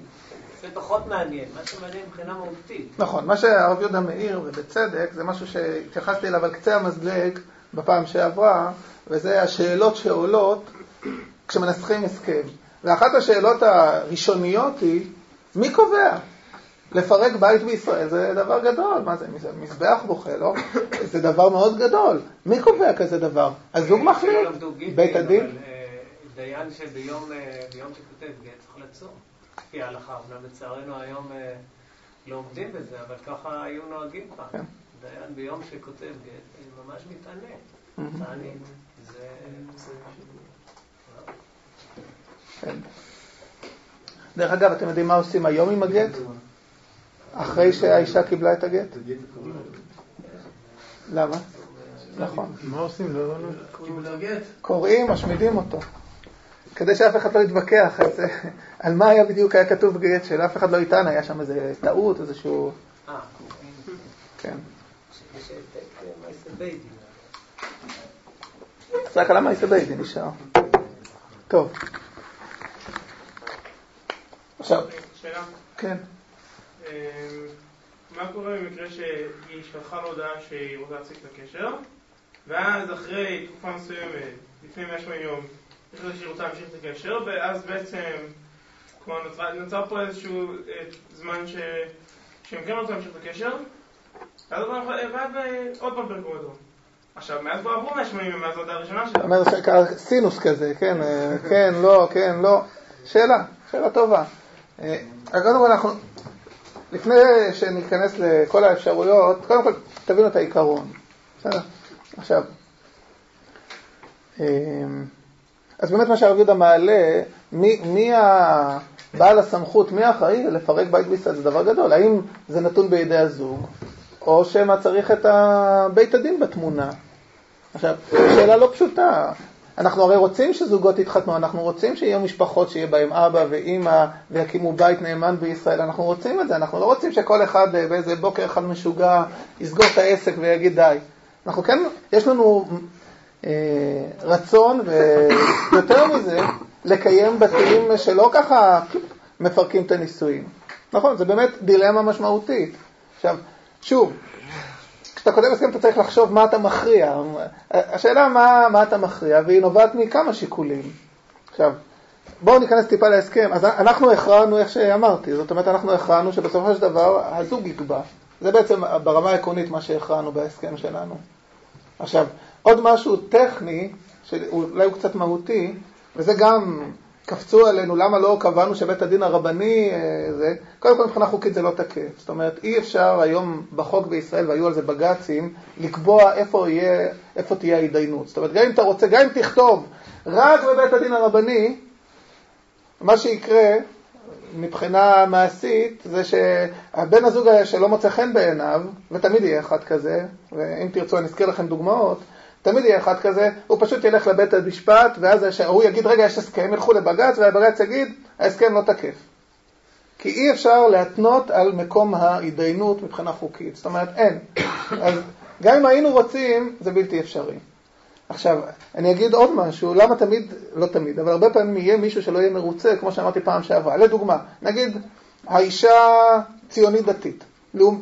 זה פחות מעניין, מה שמעניין מבחינה מהותית. נכון, מה שהרב יהודה מאיר, ובצדק, זה משהו שהתייחסתי אליו על קצה המזלג בפעם שעברה, וזה השאלות שעולות כשמנסחים הסכם. ואחת השאלות הראשוניות היא, מי קובע? לפרק בית בישראל זה דבר גדול, מה זה, מזבח בוכה, לא? (coughs) זה דבר מאוד גדול. מי קובע כזה דבר? הזוג מחליט, בית הדין? אה, דיין שביום אה, שכותב גט צריך לעצור, לפי ההלכה. אומנם לצערנו היום אה, לא עומדים בזה, אבל ככה היו נוהגים פעם. כן. דיין ביום שכותב גט ממש מתענה, תענית. זה... כן. דרך אגב, אתם יודעים מה עושים היום עם הגט? אחרי שהאישה קיבלה את הגט? למה? נכון. מה עושים? לא. קוראים, משמידים אותו. כדי שאף אחד לא יתווכח על מה היה בדיוק היה כתוב בגט, שלאף אחד לא יטען, היה שם איזה טעות, איזשהו... כן. רק על המעשה ביידין נשאר. טוב. עכשיו. שאלה. כן. אמ, מה קורה במקרה שהיא שלחה לו הודעה שהיא רוצה להפסיק את הקשר, ואז אחרי תקופה מסוימת, לפני 180 יום, החליטה שהיא רוצה להמשיך את הקשר, ואז בעצם, כלומר, נוצר, נוצר פה איזשהו אה, זמן ש... שהם כן רוצים להמשיך את הקשר, ואז עוד פעם פרקו אותו. עכשיו, מאז כבר עברו 180 יום, מאז ההודעה הראשונה שלה. אומר סינוס כזה, כן, אה, כן, לא, כן, לא. שאלה, שאלה טובה. אה, קודם כל אנחנו, לפני שניכנס לכל האפשרויות, קודם כל תבינו את העיקרון. בסדר? עכשיו, אמ, אז באמת מה שהרב יהודה מעלה, מי, מי הבעל הסמכות, מי האחראי לפרק בית בישראל זה דבר גדול. האם זה נתון בידי הזוג, או שמא צריך את בית הדין בתמונה. עכשיו, שאלה לא פשוטה. אנחנו הרי רוצים שזוגות יתחתנו, אנחנו רוצים שיהיו משפחות שיהיה בהם אבא ואימא ויקימו בית נאמן בישראל, אנחנו רוצים את זה, אנחנו לא רוצים שכל אחד אה, באיזה בוקר אחד משוגע יסגור את העסק ויגיד די. אנחנו כן, יש לנו אה, רצון ויותר מזה, לקיים בתים שלא ככה מפרקים את הנישואים. נכון, זה באמת דילמה משמעותית. עכשיו, שוב, כשאתה כותב הסכם אתה צריך לחשוב מה אתה מכריע. השאלה מה, מה אתה מכריע, והיא נובעת מכמה שיקולים. עכשיו, בואו ניכנס טיפה להסכם. אז אנחנו הכרענו איך שאמרתי, זאת אומרת אנחנו הכרענו שבסופו של דבר הזוג יקבע. זה בעצם ברמה העקרונית מה שהכרענו בהסכם שלנו. עכשיו, עוד משהו טכני, שאולי הוא קצת מהותי, וזה גם קפצו עלינו, למה לא קבענו שבית הדין הרבני אה, זה, קודם כל מבחינה חוקית זה לא תקף. זאת אומרת, אי אפשר היום בחוק בישראל, והיו על זה בג"צים, לקבוע איפה, יהיה, איפה תהיה ההתדיינות. זאת אומרת, גם אם אתה רוצה, גם אם תכתוב רק בבית הדין הרבני, מה שיקרה מבחינה מעשית זה שהבן הזוג שלא מוצא חן בעיניו, ותמיד יהיה אחד כזה, ואם תרצו אני אזכיר לכם דוגמאות, תמיד יהיה אחד כזה, הוא פשוט ילך לבית המשפט, ואז הוא יגיד, רגע, יש הסכם, ילכו לבג"ץ, והבג"ץ יגיד, ההסכם לא תקף. כי אי אפשר להתנות על מקום ההתדיינות מבחינה חוקית. זאת אומרת, אין. אז גם אם היינו רוצים, זה בלתי אפשרי. עכשיו, אני אגיד עוד משהו, למה תמיד, לא תמיד, אבל הרבה פעמים יהיה מישהו שלא יהיה מרוצה, כמו שאמרתי פעם שעברה. לדוגמה, נגיד, האישה ציונית דתית,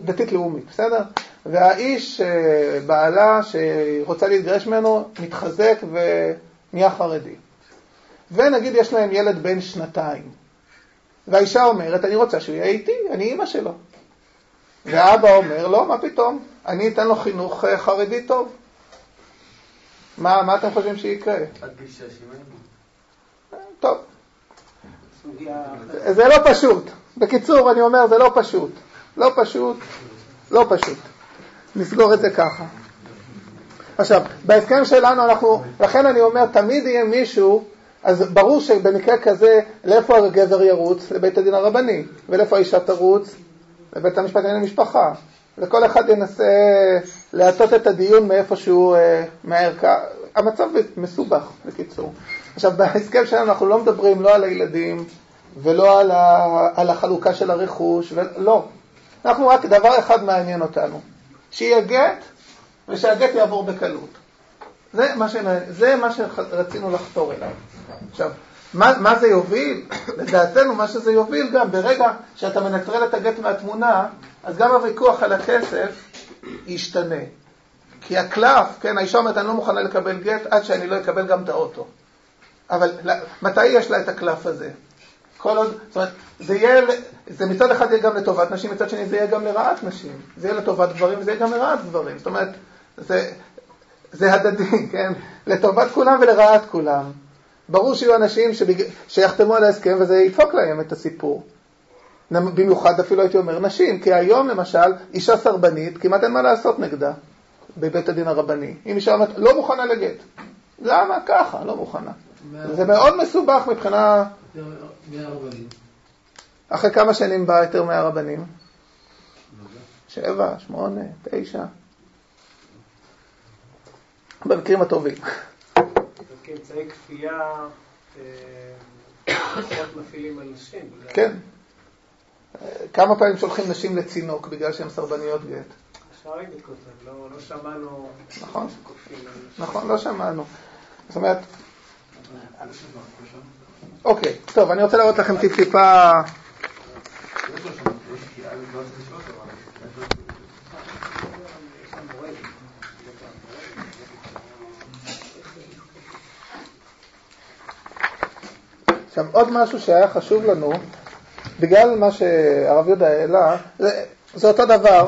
דתית לאומית, בסדר? והאיש, אה, בעלה שרוצה להתגרש ממנו, מתחזק ונהיה חרדי. ונגיד יש להם ילד בן שנתיים, והאישה אומרת, אני רוצה שהוא יהיה איתי, אני אימא שלו. והאבא אומר, לא, מה פתאום, אני אתן לו חינוך אה, חרדי טוב. מה, מה אתם חושבים שיקרה? עד גיל טוב. זה לא פשוט. בקיצור, אני אומר, זה לא פשוט. לא פשוט, לא פשוט. נסגור את זה ככה. עכשיו, בהסכם שלנו אנחנו, לכן אני אומר, תמיד יהיה מישהו, אז ברור שבמקרה כזה, לאיפה הגבר ירוץ? לבית הדין הרבני, ולאיפה האישה תרוץ? לבית המשפט לענייני משפחה. וכל אחד ינסה להטות את הדיון מאיפשהו, אה, מהערכה. המצב מסובך, בקיצור. עכשיו, בהסכם שלנו אנחנו לא מדברים לא על הילדים ולא על, ה, על החלוקה של הרכוש, לא. אנחנו רק, דבר אחד מעניין אותנו, שיהיה גט ושהגט יעבור בקלות. זה מה, ש... זה מה שרצינו לחתור אליו. עכשיו, מה, מה זה יוביל? (coughs) לדעתנו, מה שזה יוביל גם, ברגע שאתה מנטרל את הגט מהתמונה, אז גם הוויכוח על הכסף ישתנה. כי הקלף, כן, האישה אומרת, אני לא מוכנה לקבל גט עד שאני לא אקבל גם את האוטו. אבל מתי יש לה את הקלף הזה? כל עוד, זאת אומרת, זה יהיה, זה מצד אחד יהיה גם לטובת נשים, מצד שני זה יהיה גם לרעת נשים. זה יהיה לטובת גברים וזה יהיה גם לרעת גברים. זאת אומרת, זה, זה הדדי, (laughs) כן? לטובת כולם ולרעת כולם. ברור שיהיו אנשים שבג... שיחתמו על ההסכם וזה ידפוק להם את הסיפור. במיוחד אפילו הייתי אומר נשים, כי היום למשל אישה סרבנית, כמעט אין מה לעשות נגדה בבית הדין הרבני. אם אישה אומרת, לא מוכנה לגט. למה? ככה, לא מוכנה. זה מאוד מסובך מבחינה... אחרי כמה שנים בא היתר מהרבנים? שבע, שמונה, תשע. במקרים הטובים. כאמצעי כפייה אה, מפעילים על נשים. כן. כמה פעמים שולחים נשים לצינוק בגלל שהן סרבניות גט? לא, לא שמענו... נכון, נכון, לא שמענו. זאת אומרת... אוקיי, טוב, אני רוצה להראות לכם טיפ-טיפה... עכשיו, עוד משהו שהיה חשוב לנו, בגלל מה שהרב יהודה העלה, זה, זה אותו דבר.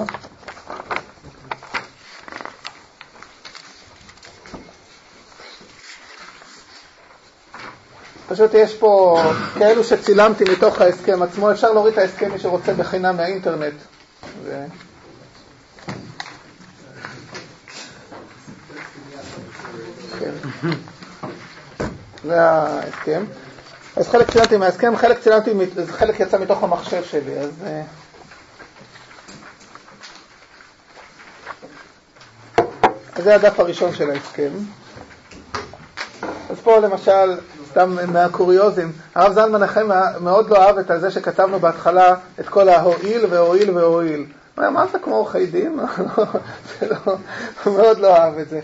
פשוט יש פה כאלו שצילמתי מתוך ההסכם עצמו, אפשר להוריד את ההסכם מי שרוצה בחינם מהאינטרנט. ו... זה ההסכם. אז חלק צילמתי מההסכם, חלק צילמתי, חלק יצא מתוך המחשב שלי, אז... אה, אז זה הדף הראשון של ההסכם. אז פה למשל, סתם מהקוריוזים, הרב זלמן נחמה מאוד לא אהב את זה שכתבנו בהתחלה את כל ההועיל והועיל והועיל. הוא אומר, מה זה כמו עורכי דין? (laughs) לא, הוא מאוד לא אהב את זה.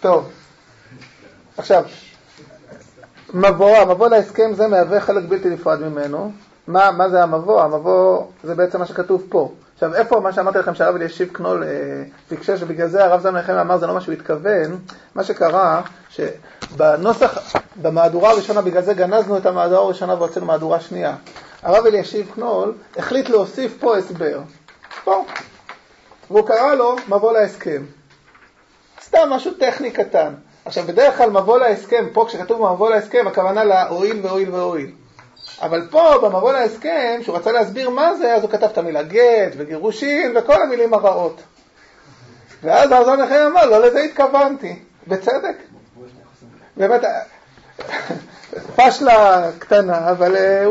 טוב, עכשיו, מבוא, המבוא להסכם זה מהווה חלק בלתי נפרד ממנו. מה, מה זה המבוא? המבוא זה בעצם מה שכתוב פה. עכשיו, איפה מה שאמרתי לכם שהרב אלישיב קנול אה, ביקשה, שבגלל זה הרב זלמן נחמיה אמר זה לא מה שהוא התכוון, מה שקרה, שבנוסח, במהדורה הראשונה, בגלל זה גנזנו את המהדורה הראשונה והוצאנו מהדורה שנייה. הרב אלישיב קנול החליט להוסיף פה הסבר. פה. והוא קרא לו מבוא להסכם. סתם משהו טכני קטן. עכשיו, בדרך כלל מבוא להסכם, פה כשכתוב מבוא להסכם, הכוונה להועיל והועיל והועיל. אבל פה, במבוא להסכם, שהוא רצה להסביר מה זה, אז הוא כתב את המילה גט וגירושין וכל המילים הרעות. ואז האוזן החיים אמר, לא לזה התכוונתי. בצדק. באמת, פשלה קטנה, אבל אה.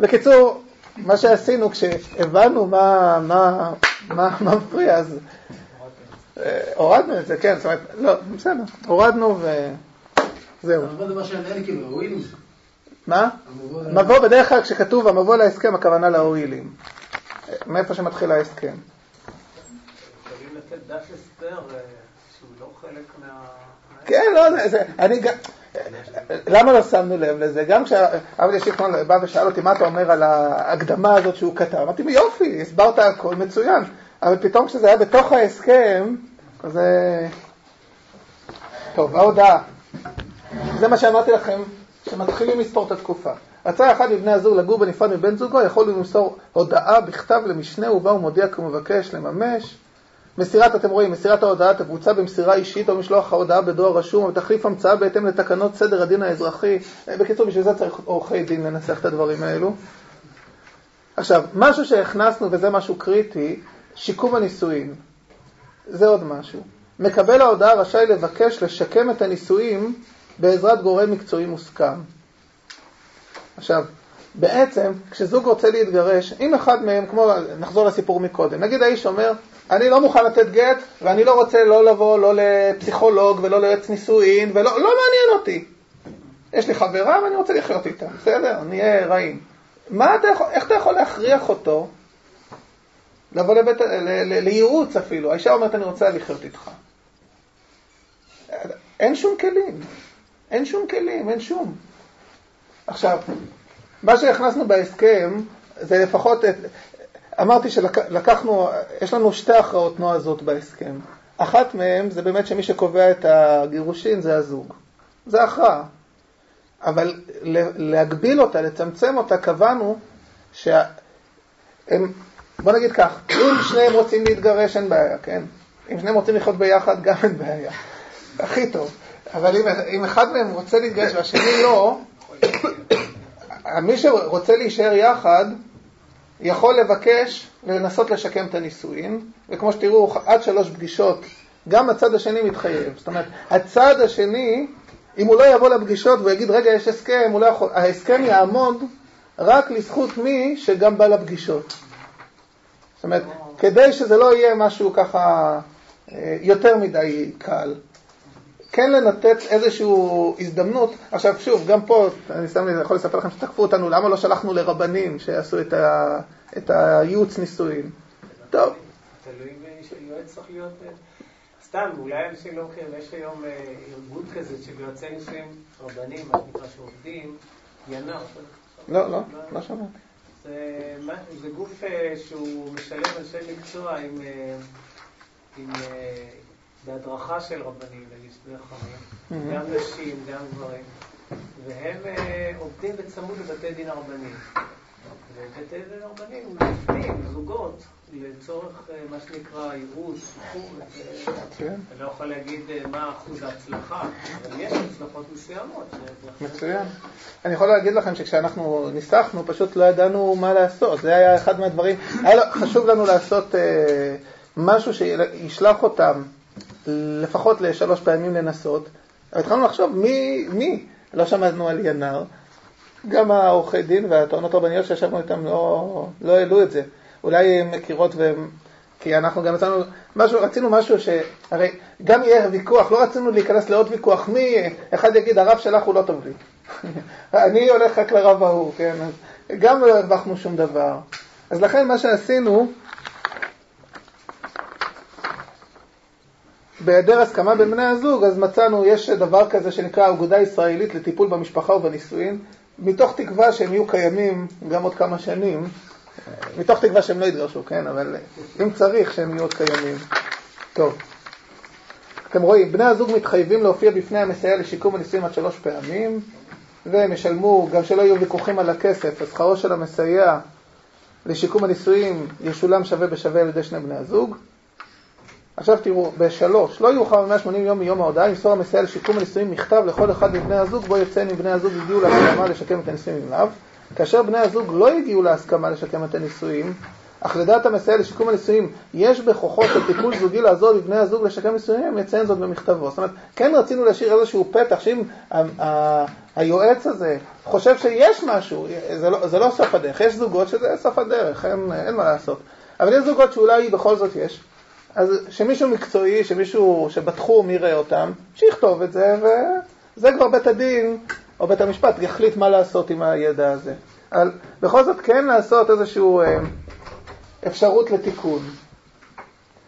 בקיצור, מה שעשינו כשהבנו מה, מה, מה, מפריע, אז אה, הורדנו את זה, כן, זאת אומרת, לא, בסדר, הורדנו וזהו. זה מה שהמנהל כאילו. מה? מבוא, בדרך כלל כשכתוב המבוא להסכם, הכוונה להועילים. מאיפה שמתחיל ההסכם. אה, לא. כן, לא, זה, אני גם... למה לא שמנו לב לזה? גם כשאבי ישיפון בא ושאל אותי מה אתה אומר על ההקדמה הזאת שהוא כתב, אמרתי לו יופי, הסברת הכל מצוין, אבל פתאום כשזה היה בתוך ההסכם, אז... טוב, ההודעה. זה מה שאמרתי לכם, שמתחילים לספור את התקופה. רצה אחד מבני הזוג לגור בנפרד מבן זוגו, יכול למסור הודעה בכתב למשנה ובה הוא מודיע כי הוא מבקש לממש. מסירת, אתם רואים, מסירת ההודעה תבוצע במסירה אישית או משלוח ההודעה בדואר רשום או תחליף המצאה בהתאם לתקנות סדר הדין האזרחי. בקיצור, בשביל זה צריך עורכי דין לנסח את הדברים האלו. עכשיו, משהו שהכנסנו, וזה משהו קריטי, שיקום הנישואין. זה עוד משהו. מקבל ההודעה רשאי לבקש לשקם את הנישואים בעזרת גורם מקצועי מוסכם. עכשיו, בעצם, כשזוג רוצה להתגרש, אם אחד מהם, כמו, נחזור לסיפור מקודם, נגיד האיש אומר, אני לא מוכן לתת גט, ואני לא רוצה לא לבוא לא לפסיכולוג ולא ליועץ נישואין, ולא לא מעניין אותי. יש לי חברה ואני רוצה לחיות איתה, בסדר? נהיה רעים. מה אתה יכול, איך אתה יכול להכריח אותו לבוא לבית, לייעוץ אפילו? האישה אומרת, אני רוצה לחיות איתך. אין שום כלים. אין שום כלים, אין שום. עכשיו, מה שהכנסנו בהסכם זה לפחות, את, אמרתי שלקחנו, יש לנו שתי הכרעות נועזות בהסכם. אחת מהן זה באמת שמי שקובע את הגירושין זה הזוג. זה הכרעה. אבל להגביל אותה, לצמצם אותה, קבענו שהם, בוא נגיד כך, (clears throat) אם שניהם רוצים להתגרש אין בעיה, כן? אם שניהם רוצים לחיות ביחד גם אין בעיה. הכי טוב. אבל אם, אם אחד מהם רוצה להתגרש והשני לא, מי שרוצה להישאר יחד, יכול לבקש לנסות לשקם את הנישואין, וכמו שתראו, עד שלוש פגישות, גם הצד השני מתחייב. זאת אומרת, הצד השני, אם הוא לא יבוא לפגישות ויגיד, רגע, יש הסכם, לא יכול, ההסכם יעמוד רק לזכות מי שגם בא לפגישות. זאת אומרת, כדי שזה לא יהיה משהו ככה אה, יותר מדי קל. כן לנתת איזושהי הזדמנות. עכשיו שוב, גם פה, אני סתם יכול לספר לכם שתקפו אותנו, למה לא שלחנו לרבנים שיעשו את, ה, את הייעוץ נישואין? טוב. תלוי יועץ צריך להיות... אה, סתם, אולי אנשים לא מכירים, יש היום אה, ארגון כזה של יועצי נישואים רבנים, מה שנקרא, שעובדים, ינר. לא, לא, לא שמעתי. זה גוף אה, שהוא משלב אנשי מקצוע עם בהדרכה של רבנים, נגיד שני חכמים, גם נשים, גם גברים, והם אה, עובדים בצמוד לבתי דין הרבניים. ובתי דין הרבניים מפנים זוגות לצורך אה, מה שנקרא ייעוץ, שיפור, כן. אני לא יכול להגיד אה, מה אחוז ההצלחה, אבל יש הצלחות מסוימות. מצוין. אני יכול להגיד לכם שכשאנחנו ניסחנו, פשוט לא ידענו מה לעשות. זה היה אחד מהדברים, היה חשוב לנו לעשות משהו שישלח אותם לפחות לשלוש פעמים לנסות, התחלנו לחשוב מי, מי, לא שמענו על ינר, גם העורכי דין והטוענות רבניות שישבנו איתם לא, לא העלו את זה, אולי הן מכירות והן, כי אנחנו גם יצאנו, משהו, רצינו משהו ש... הרי גם יהיה ויכוח, לא רצינו להיכנס לעוד ויכוח, מי, אחד יגיד הרב שלך הוא לא טוב לי, (laughs) אני הולך רק לרב ההוא, כן, אז גם לא הרווחנו שום דבר. אז לכן מה שעשינו, בהיעדר הסכמה בין בני הזוג, אז מצאנו, יש דבר כזה שנקרא אגודה ישראלית לטיפול במשפחה ובנישואין, מתוך תקווה שהם יהיו קיימים גם עוד כמה שנים, מתוך תקווה שהם לא יתגרשו, כן, אבל אם צריך שהם יהיו עוד קיימים. טוב. אתם רואים, בני הזוג מתחייבים להופיע בפני המסייע לשיקום הנישואים עד שלוש פעמים, והם ישלמו, גם שלא יהיו ויכוחים על הכסף, אז שכרו של המסייע לשיקום הנישואים ישולם שווה בשווה על ידי שני בני הזוג. עכשיו תראו, בשלוש, לא יאוחר מ-180 יום מיום ההודעה ימסור המסייע לשיקום הנישואים מכתב לכל אחד מבני הזוג בו יציין אם בני הזוג הגיעו להסכמה לשקם את הנישואים עם לאו. כאשר בני הזוג לא הגיעו להסכמה לשקם את הנישואים, אך לדעת המסייע לשיקום הנישואים יש בכוחו של טיפול זוגי לעזור לבני הזוג לשקם נישואים, יציין זאת במכתבו. זאת אומרת, כן רצינו להשאיר איזשהו פתח, שאם היועץ הזה חושב שיש משהו, זה לא, זה לא סוף הדרך, יש זוגות שזה סוף הדרך, אין, אין מה לעשות. אבל יש זוגות שאולי בכל זאת יש. אז שמישהו מקצועי, שמישהו שבתחום יראה אותם, שיכתוב את זה, וזה כבר בית הדין או בית המשפט יחליט מה לעשות עם הידע הזה. אבל בכל זאת כן לעשות איזושהי אה, אפשרות לתיקון.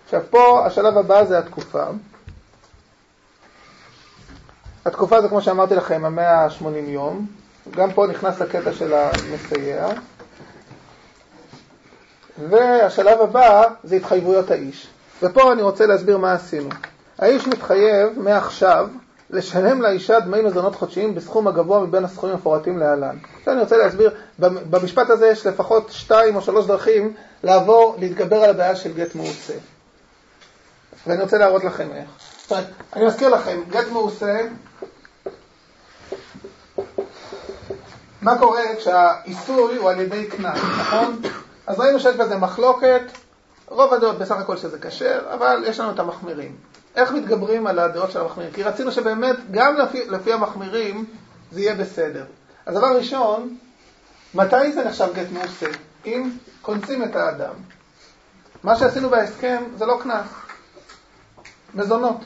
עכשיו פה השלב הבא זה התקופה. התקופה זה כמו שאמרתי לכם, המאה ה-80 יום. גם פה נכנס הקטע של המסייע. והשלב הבא זה התחייבויות האיש. ופה אני רוצה להסביר מה עשינו. האיש מתחייב מעכשיו לשלם לאישה דמי מזונות חודשיים בסכום הגבוה מבין הסכומים המפורטים להלן. עכשיו אני רוצה להסביר, במשפט הזה יש לפחות שתיים או שלוש דרכים לעבור, להתגבר על הבעיה של גט מעושה. ואני רוצה להראות לכם איך. אני מזכיר לכם, גט מעושה, מה קורה כשהעיסוי הוא על ידי קנס, נכון? אז ראינו שיש בזה מחלוקת, רוב הדעות בסך הכל שזה כשר, אבל יש לנו את המחמירים. איך מתגברים על הדעות של המחמירים? כי רצינו שבאמת, גם לפי, לפי המחמירים, זה יהיה בסדר. אז דבר ראשון, מתי זה נחשב גט מעושה? אם קונסים את האדם. מה שעשינו בהסכם זה לא קנס, מזונות.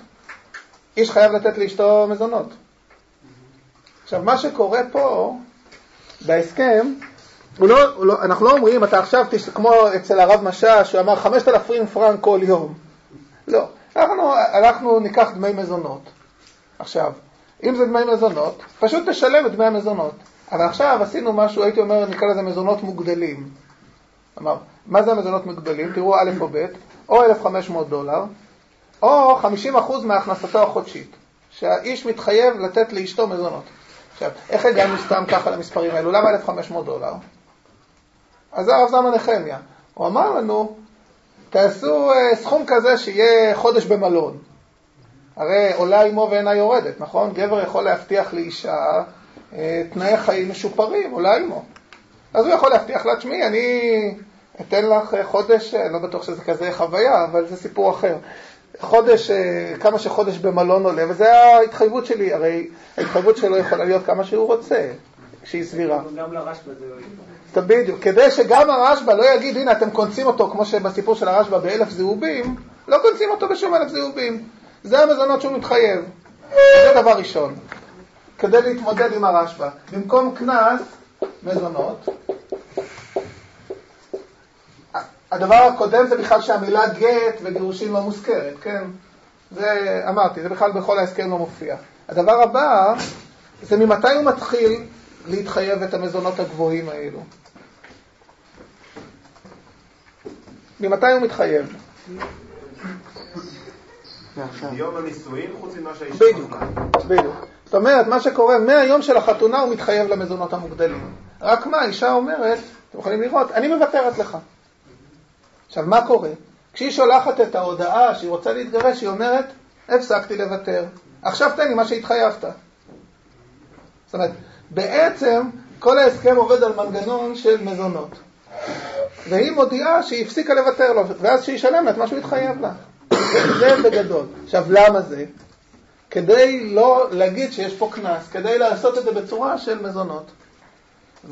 איש חייב לתת לאשתו מזונות. עכשיו, מה שקורה פה, בהסכם, הוא לא, הוא לא, אנחנו לא אומרים, אתה עכשיו, תש... כמו אצל הרב משאש, שהוא אמר 5,000 פרנק כל יום. לא. אנחנו, אנחנו ניקח דמי מזונות. עכשיו, אם זה דמי מזונות, פשוט תשלם את דמי המזונות. אבל עכשיו עשינו משהו, הייתי אומר, נקרא לזה מזונות מוגדלים. אמר, מה זה המזונות מוגדלים? תראו א' או ב', או 1,500 דולר, או 50% מהכנסתו החודשית, שהאיש מתחייב לתת לאשתו מזונות. עכשיו, איך הגענו סתם ככה למספרים האלו? למה 1,500 דולר? אז זה הרב זלמן נחמיה. הוא אמר לנו, תעשו אה, סכום כזה שיהיה חודש במלון. הרי עולה עמו ואינה יורדת, נכון? גבר יכול להבטיח לאישה אה, תנאי חיים משופרים, עולה עמו. אז הוא יכול להבטיח לה, תשמעי, אני אתן לך אה, חודש, לא בטוח שזה כזה חוויה, אבל זה סיפור אחר. חודש, כמה שחודש במלון עולה, וזו ההתחייבות שלי, הרי ההתחייבות שלו יכולה להיות כמה שהוא רוצה, כשהיא סבירה. גם לרשב"א זה בדיוק, כדי שגם הרשב"א לא יגיד, הנה אתם קונסים אותו, כמו שבסיפור של הרשב"א באלף זהובים, לא קונסים אותו בשום אלף זהובים. זה המזונות שהוא מתחייב. זה דבר ראשון. כדי להתמודד עם הרשב"א. במקום קנס, מזונות. הדבר הקודם זה בכלל שהמילה גט וגירושין לא מוזכרת, כן? זה, אמרתי, זה בכלל בכל ההסכם לא מופיע. הדבר הבא, זה ממתי הוא מתחיל להתחייב את המזונות הגבוהים האלו. ממתי הוא מתחייב? מיום הנישואין חוץ ממה שהאישה בדיוק, בדיוק. זאת אומרת, מה שקורה, מהיום של החתונה הוא מתחייב למזונות המוגדלים. רק מה, אישה אומרת, אתם יכולים לראות, אני מוותרת לך. עכשיו, מה קורה? כשהיא שולחת את ההודעה שהיא רוצה להתגרש, היא אומרת, הפסקתי לוותר. עכשיו תן לי מה שהתחייבת. זאת אומרת, בעצם כל ההסכם עובד על מנגנון של מזונות. והיא מודיעה שהיא הפסיקה לוותר לו, ואז שישלם לה את מה שהוא התחייב לה. זה בגדול. עכשיו, למה זה? כדי לא להגיד שיש פה קנס, כדי לעשות את זה בצורה של מזונות.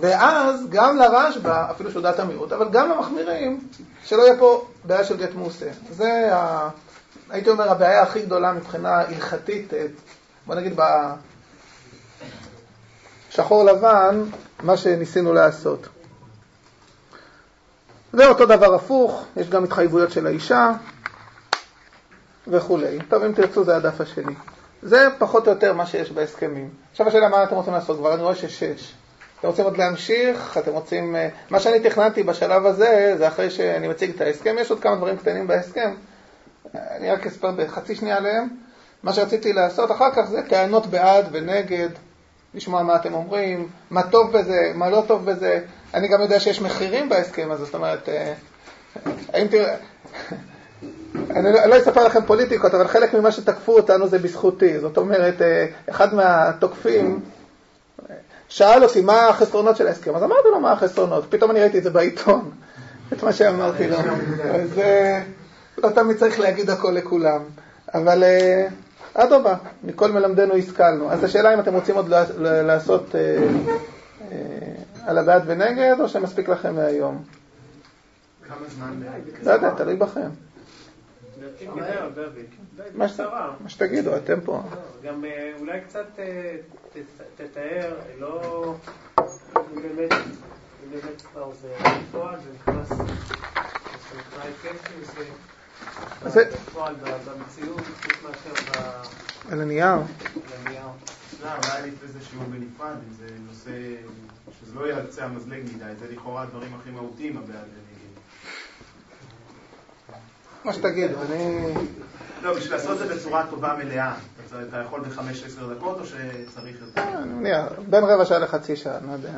ואז גם לרשב"א, אפילו שהוא דעת המיעוט, אבל גם למחמירים, שלא יהיה פה בעיה של גט מעושה. זה, ה... הייתי אומר, הבעיה הכי גדולה מבחינה הלכתית, בוא נגיד בשחור לבן, מה שניסינו לעשות. ואותו דבר הפוך, יש גם התחייבויות של האישה וכולי. טוב, אם תרצו זה הדף השני. זה פחות או יותר מה שיש בהסכמים. עכשיו השאלה מה אתם רוצים לעשות, כבר אני רואה ששש. אתם רוצים עוד להמשיך? אתם רוצים... אה, מה שאני תכננתי בשלב הזה, זה אחרי שאני מציג את ההסכם, יש עוד כמה דברים קטנים בהסכם. אני רק אספר בחצי שנייה עליהם. מה שרציתי לעשות אחר כך זה טענות בעד ונגד, לשמוע מה אתם אומרים, מה טוב בזה, מה לא טוב בזה. אני גם יודע שיש מחירים בהסכם הזה, זאת אומרת, אה, האם תראה... (laughs) אני לא, לא אספר לכם פוליטיקות, אבל חלק ממה שתקפו אותנו זה בזכותי. זאת אומרת, אה, אחד מהתוקפים שאל אותי מה החסרונות של ההסכם, אז אמרתי לו מה החסרונות, פתאום אני ראיתי את זה בעיתון, (laughs) את מה שאמרתי לו. אז אה, לא תמיד צריך להגיד הכל לכולם, אבל אדרבה, מכל מלמדנו השכלנו. אז השאלה אם אתם רוצים עוד לעשות על הבעד ונגד, או שמספיק לכם מהיום? כמה זמן? לא יודע, תלוי בכם. מה שתגידו, אתם פה. גם אולי קצת תתאר, לא... באמת, באמת כבר זה בפועל, זה נכנס, היקף, על הנייר. לא, לי שזה לא יהיה על קצה המזלג מדי, זה לכאורה הדברים הכי מהותיים הבעד ונגיד. מה שתגיד, אני... לא, בשביל לעשות את זה בצורה טובה מלאה, אתה- יכול בחמש עשר דקות או שצריך יותר? בין רבע שעה לחצי שעה, לא יודע.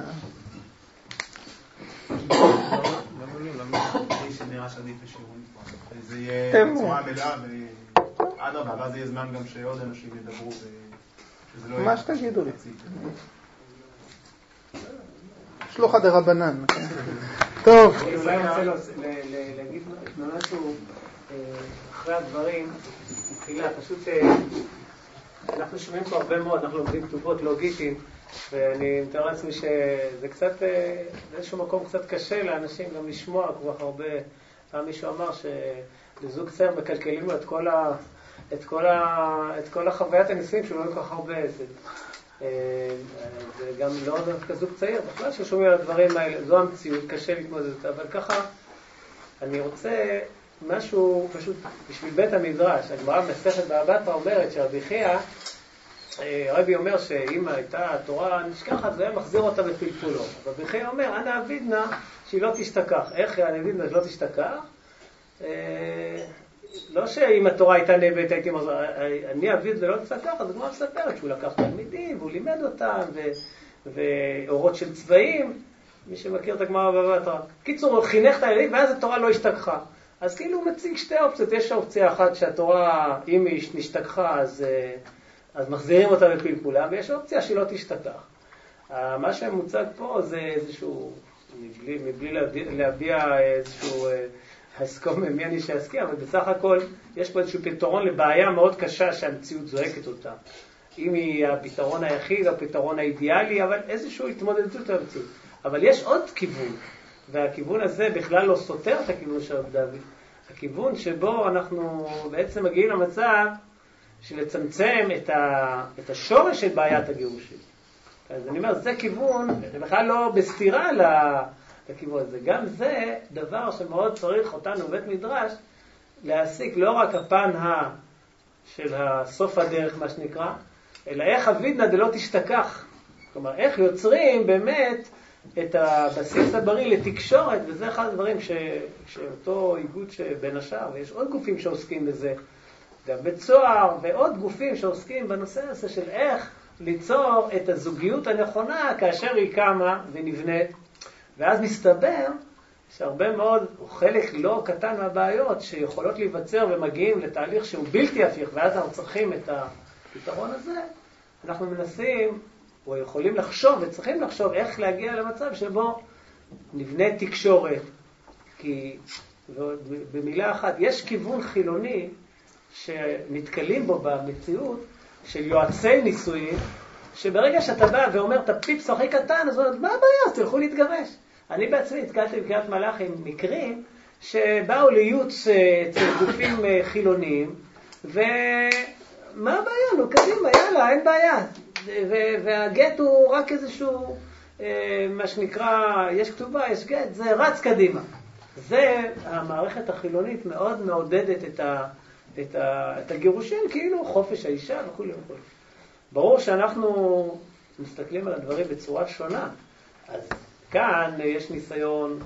לי שנראה שעדיף לשיעור נפרד. זה יהיה. בצורה מלאה, ואדרבה, ואז יהיה זמן גם שעוד אנשים ידברו, ושזה לא יהיה... מה שתגידו לי. שלוחא דרבנן. כן. טוב, אני אולי רוצה להגיד משהו אה, אחרי הדברים, מבחינה, פשוט אה, אנחנו שומעים פה הרבה מאוד, אנחנו לומדים כתובות לוגיטיים, ואני מתאר לעצמי שזה קצת, אה, באיזשהו מקום קצת קשה לאנשים גם לשמוע כל כך הרבה. פעם מישהו אמר שלזוג צעיר מקלקלים לו את כל, ה, את כל, ה, את כל החוויית הנישואים שלו לא כל כך הרבה. זה, אה, וגם לא דווקא זוג צעיר, בכלל ששומעים על הדברים האלה, זו המציאות, קשה להתמודד אבל ככה אני רוצה משהו פשוט בשביל בית המדרש. הגמרא במסכת בתרא אומרת שרבי חייא, אה, הרבי אומר שאם הייתה התורה נשכחת, זה היה מחזיר אותה בפלפולו. רבי חייא אומר, אנא אבידנא שהיא לא תשתכח. איך אבידנא שלא תשתכח? אה, לא שאם התורה הייתה נאבדת הייתי אומר, אני אביד ולא תשתכח, אז הגמרא מספרת שהוא לקח תלמידים והוא לימד אותם, ואורות של צבעים, מי שמכיר את הגמרא בבא בתרא. קיצור, הוא חינך את הילדים ואז התורה לא השתכחה. אז כאילו הוא מציג שתי אופציות, יש אופציה אחת שהתורה, אם היא נשתכחה, אז, אה, אז מחזירים אותה בפלפולה, ויש אופציה שהיא לא תשתכח. אה, מה שמוצג פה זה איזשהו, מבלי, מבלי להביע, להביע איזשהו אה, הסכום ממי אני שיסכים, אבל בסך הכל יש פה איזשהו פתרון לבעיה מאוד קשה שהמציאות זועקת אותה. אם היא הפתרון היחיד, הפתרון האידיאלי, אבל איזושהי התמודדות המציאות. אבל יש עוד כיוון, והכיוון הזה בכלל לא סותר את הכיוון של רב דוד. הכיוון שבו אנחנו בעצם מגיעים למצב של לצמצם את, ה, את השורש של בעיית הגירושים. אז אני אומר, זה כיוון, זה בכלל לא בסתירה לכיוון הזה. גם זה דבר שמאוד צריך אותנו בבית מדרש להסיק לא רק הפן ה... של הסוף הדרך, מה שנקרא, אלא איך אבידנא דלא תשתכח. כלומר, איך יוצרים באמת את הבסיס הבריא לתקשורת, וזה אחד הדברים ש... שאותו איגוד שבין השאר, ויש עוד גופים שעוסקים בזה, גם בית סוהר, ועוד גופים שעוסקים בנושא הזה של איך ליצור את הזוגיות הנכונה כאשר היא קמה ונבנית. ואז מסתבר שהרבה מאוד, או חלק לא קטן מהבעיות שיכולות להיווצר ומגיעים לתהליך שהוא בלתי הפיך, ואז אנחנו צריכים את הפתרון הזה, אנחנו מנסים, או יכולים לחשוב, וצריכים לחשוב איך להגיע למצב שבו נבנה תקשורת. כי, במילה אחת, יש כיוון חילוני שנתקלים בו במציאות של יועצי נישואים, שברגע שאתה בא ואומר את הפיפס הכי קטן, אז הוא אומר, מה הבעיה? אז תלכו להתגרש. אני בעצמי נתקלתי בקריית מלאכי עם מקרים שבאו לייעוץ אה, אצל גופים אה, חילוניים, ומה הבעיה? נו, קדימה, יאללה, אין בעיה. והגט הוא רק איזשהו, אה, מה שנקרא, יש כתובה, יש גט, זה רץ קדימה. זה, המערכת החילונית מאוד מעודדת את, ה, את, ה, את הגירושים, כאילו חופש האישה וכו' וכו'. ברור שאנחנו מסתכלים על הדברים בצורה שונה. אז כאן יש ניסיון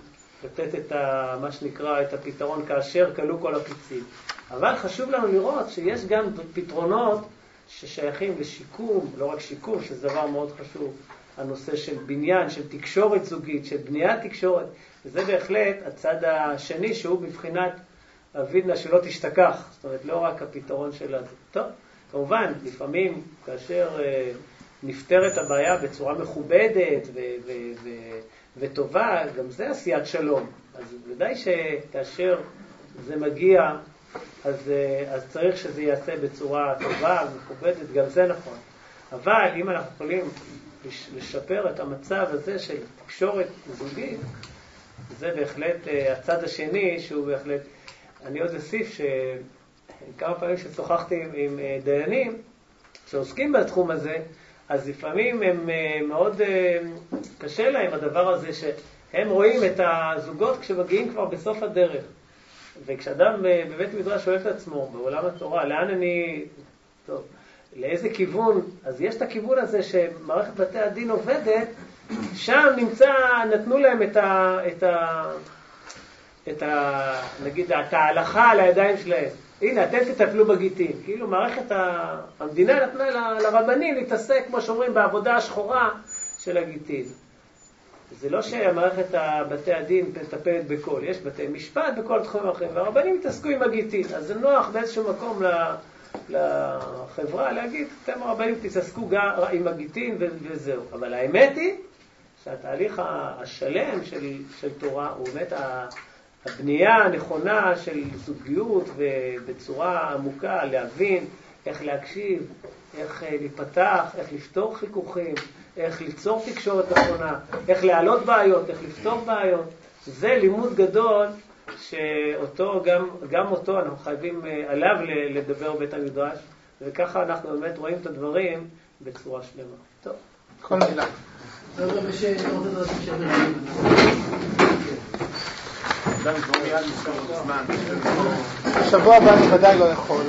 לתת את ה, מה שנקרא, את הפתרון כאשר כלו כל הפיצים. אבל חשוב לנו לראות שיש גם פתרונות ששייכים לשיקום, לא רק שיקום, שזה דבר מאוד חשוב, הנושא של בניין, של תקשורת זוגית, של בניית תקשורת, וזה בהחלט הצד השני שהוא בבחינת אבידנא שלא תשתכח, זאת אומרת לא רק הפתרון של הזה. טוב, כמובן, לפעמים כאשר אה, נפתרת הבעיה בצורה מכובדת וטובה, גם זה עשיית שלום. אז ודאי שכאשר זה מגיע, אז, אה, אז צריך שזה ייעשה בצורה טובה ומכובדת, גם זה נכון. אבל אם אנחנו יכולים לש- לשפר את המצב הזה של תקשורת זוגית, זה בהחלט אה, הצד השני שהוא בהחלט... אני עוד אוסיף שכמה פעמים ששוחחתי עם, אה, דיינים שעוסקים בתחום הזה, אז לפעמים הם אה, מאוד אה, קשה להם הדבר הזה שהם רואים את הזוגות כשמגיעים כבר בסוף הדרך. וכשאדם בבית מדרש שואל את עצמו, בעולם התורה, לאן אני, טוב, לאיזה כיוון, אז יש את הכיוון הזה שמערכת בתי הדין עובדת, שם נמצא, נתנו להם את ה... את ה את ה... נגיד, את ההלכה על הידיים שלהם. הנה, אתם תטפלו בגיטין. כאילו מערכת ה... המדינה נתנה ל- לרבנים להתעסק, כמו שאומרים, בעבודה השחורה של הגיטין. זה לא שמערכת בתי הדין מטפלת בכל, יש בתי משפט בכל התחומים האחרים, והרבנים התעסקו עם הגיטין. אז זה נוח באיזשהו מקום ל- לחברה להגיד, אתם הרבנים תתעסקו גם עם הגיטין וזהו. אבל האמת היא שהתהליך השלם של, של תורה הוא באמת ה- הבנייה הנכונה של זוגיות ובצורה עמוקה להבין איך להקשיב, איך אה, להיפתח, איך לפתור חיכוכים, איך ליצור תקשורת נכונה, איך להעלות בעיות, איך לפתור בעיות. זה לימוד גדול שאותו, גם, גם אותו אנחנו חייבים אה, עליו לדבר בבית המדרש, וככה אנחנו באמת רואים את הדברים בצורה שלמה. טוב. כל מילה. בשבוע הבא אני ודאי לא יכול.